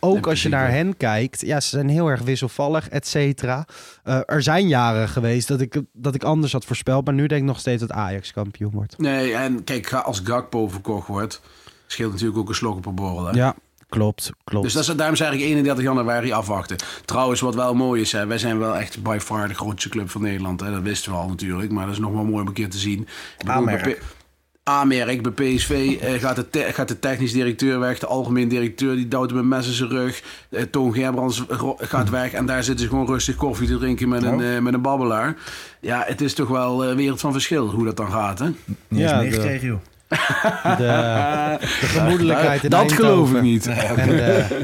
ook, als je naar hen kijkt, ja, ze zijn heel erg wisselvallig, et cetera. Eh, er zijn jaren geweest dat ik, dat ik anders had voorspeld, maar nu denk ik nog steeds dat Ajax kampioen wordt. Nee, en kijk, als Gakpo verkocht wordt, scheelt natuurlijk ook een slok op een borrel. Hè? Ja, klopt, klopt. Dus dat is, daarom zeg ik 31 januari afwachten. Trouwens, wat wel mooi is, hè, wij zijn wel echt by far de grootste club van Nederland. Hè. Dat wisten we al natuurlijk, maar dat is nog wel mooi om een keer te zien. Ik bedoel, Aanmerk. bij PSV eh, gaat, de te- gaat de technisch directeur weg, de algemeen directeur die duwt met mes in zijn rug. Eh, Toon Gerbrands gaat weg en daar zitten ze gewoon rustig koffie te drinken met een, eh, met een babbelaar. Ja, het is toch wel een wereld van verschil hoe dat dan gaat, hè? Niet Ja, joh. de, de gemoedelijkheid in dat Eindhoven. geloof ik niet. En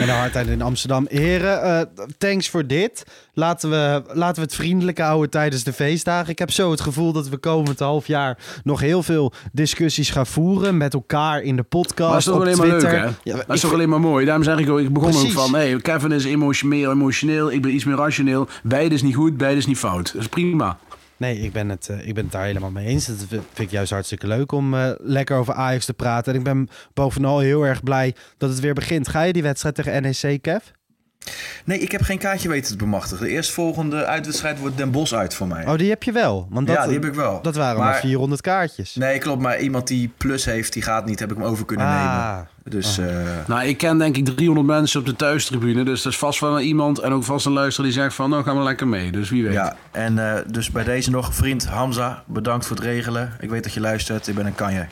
en de hardheid in Amsterdam. Heren, eh, thanks voor dit. Laten we, laten we het vriendelijk houden tijdens de feestdagen. Ik heb zo het gevoel dat we komend half jaar nog heel veel discussies gaan voeren met elkaar in de podcast. Maar dat is toch op alleen maar Twitter. leuk, hè? Ja, dat is toch alleen maar mooi. Daarom zeg ik ook, ik begon Precies. ook van, hey, Kevin is emotioneel, emotioneel, ik ben iets meer rationeel. Beide is niet goed, beide is niet fout. Dat is prima. Nee, ik ben, het, eh, ik ben daar helemaal mee eens. Dat vind ik juist hartstikke leuk om eh, lekker over Ajax te praten. En ik ben bovenal heel erg blij dat het weer begint. Ga je die wedstrijd tegen NEC, Kev? Nee, ik heb geen kaartje weten te bemachtigen. De eerstvolgende uitwedstrijd wordt Den Bosch uit voor mij. Oh, die heb je wel. Want dat, ja, die heb ik wel. Dat waren maar, Maar- 400 kaartjes. Nee, klopt. Maar iemand die plus heeft, die gaat niet. Heb ik hem over kunnen Ah. nemen. Dus eh, Nou, ik ken denk ik 300 mensen op de thuistribune. Dus dat is vast wel iemand en ook vast een luisteraar die zegt van, nou gaan we lekker mee. Dus wie weet. ja. En eh, dus bij deze nog, vriend Hamza, bedankt voor het regelen. Ik weet dat je luistert. Ik ben een kanje.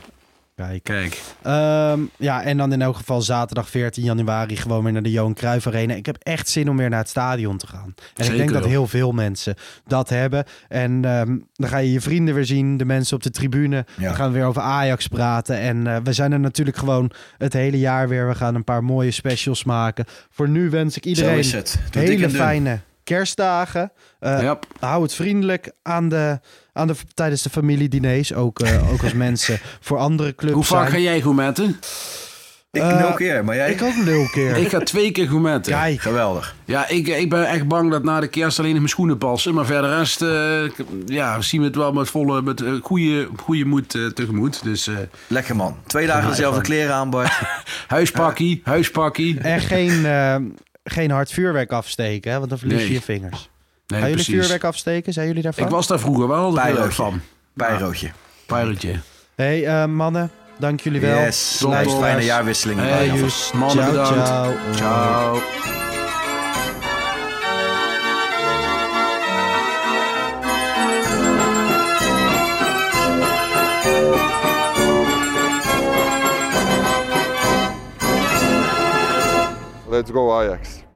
Kijk. Kijk. Ehm, ja, en dan in elk geval zaterdag 14 januari gewoon weer naar de Johan Cruijff Arena. Ik heb echt zin om weer naar het stadion te gaan. En ik Zeker denk dat heel veel mensen dat hebben. En ehm, dan ga je je vrienden weer zien, de mensen op de tribune. Ja. Dan gaan we weer over Ajax praten. En eh, we zijn er natuurlijk gewoon het hele jaar weer. We gaan een paar mooie specials maken. Voor nu wens ik iedereen dik hele fijne kerstdagen. Eh. Hou het vriendelijk aan de, aan de, tijdens de familiediners. Ook, eh, ook als mensen voor andere clubs Hoe vaak zijn. ga jij gourmetten? Ik Eh, nul keer, maar jij? Ik ook nul keer. Ik ga twee keer gourmetten. Kijk, Geweldig. Ja, ik, ik ben echt bang dat na de kerst alleen in mijn schoenen passen. Maar verder rest, eh, ja, zien we het wel met volle, met goede, goede moed tegemoet. Dus eh, Lekker man. Twee dagen dezelfde kleren aan, Bart. huispakkie, huispakkie. en geen, eh, geen hard vuurwerk afsteken, hè, want dan verlies je Nee. je vingers. Nee, Gaan jullie precies. vuurwerk afsteken? Zijn jullie daarvan? Ik was daar vroeger wel Bijlootje. van. Bijrootje. Pijlotje. hey, eh, mannen, dank jullie wel. Yes. Boys. fijne jaarwisseling. Hey. Joes. mannen Ciao, bedankt. ciao. Ciao. Let's go Ajax.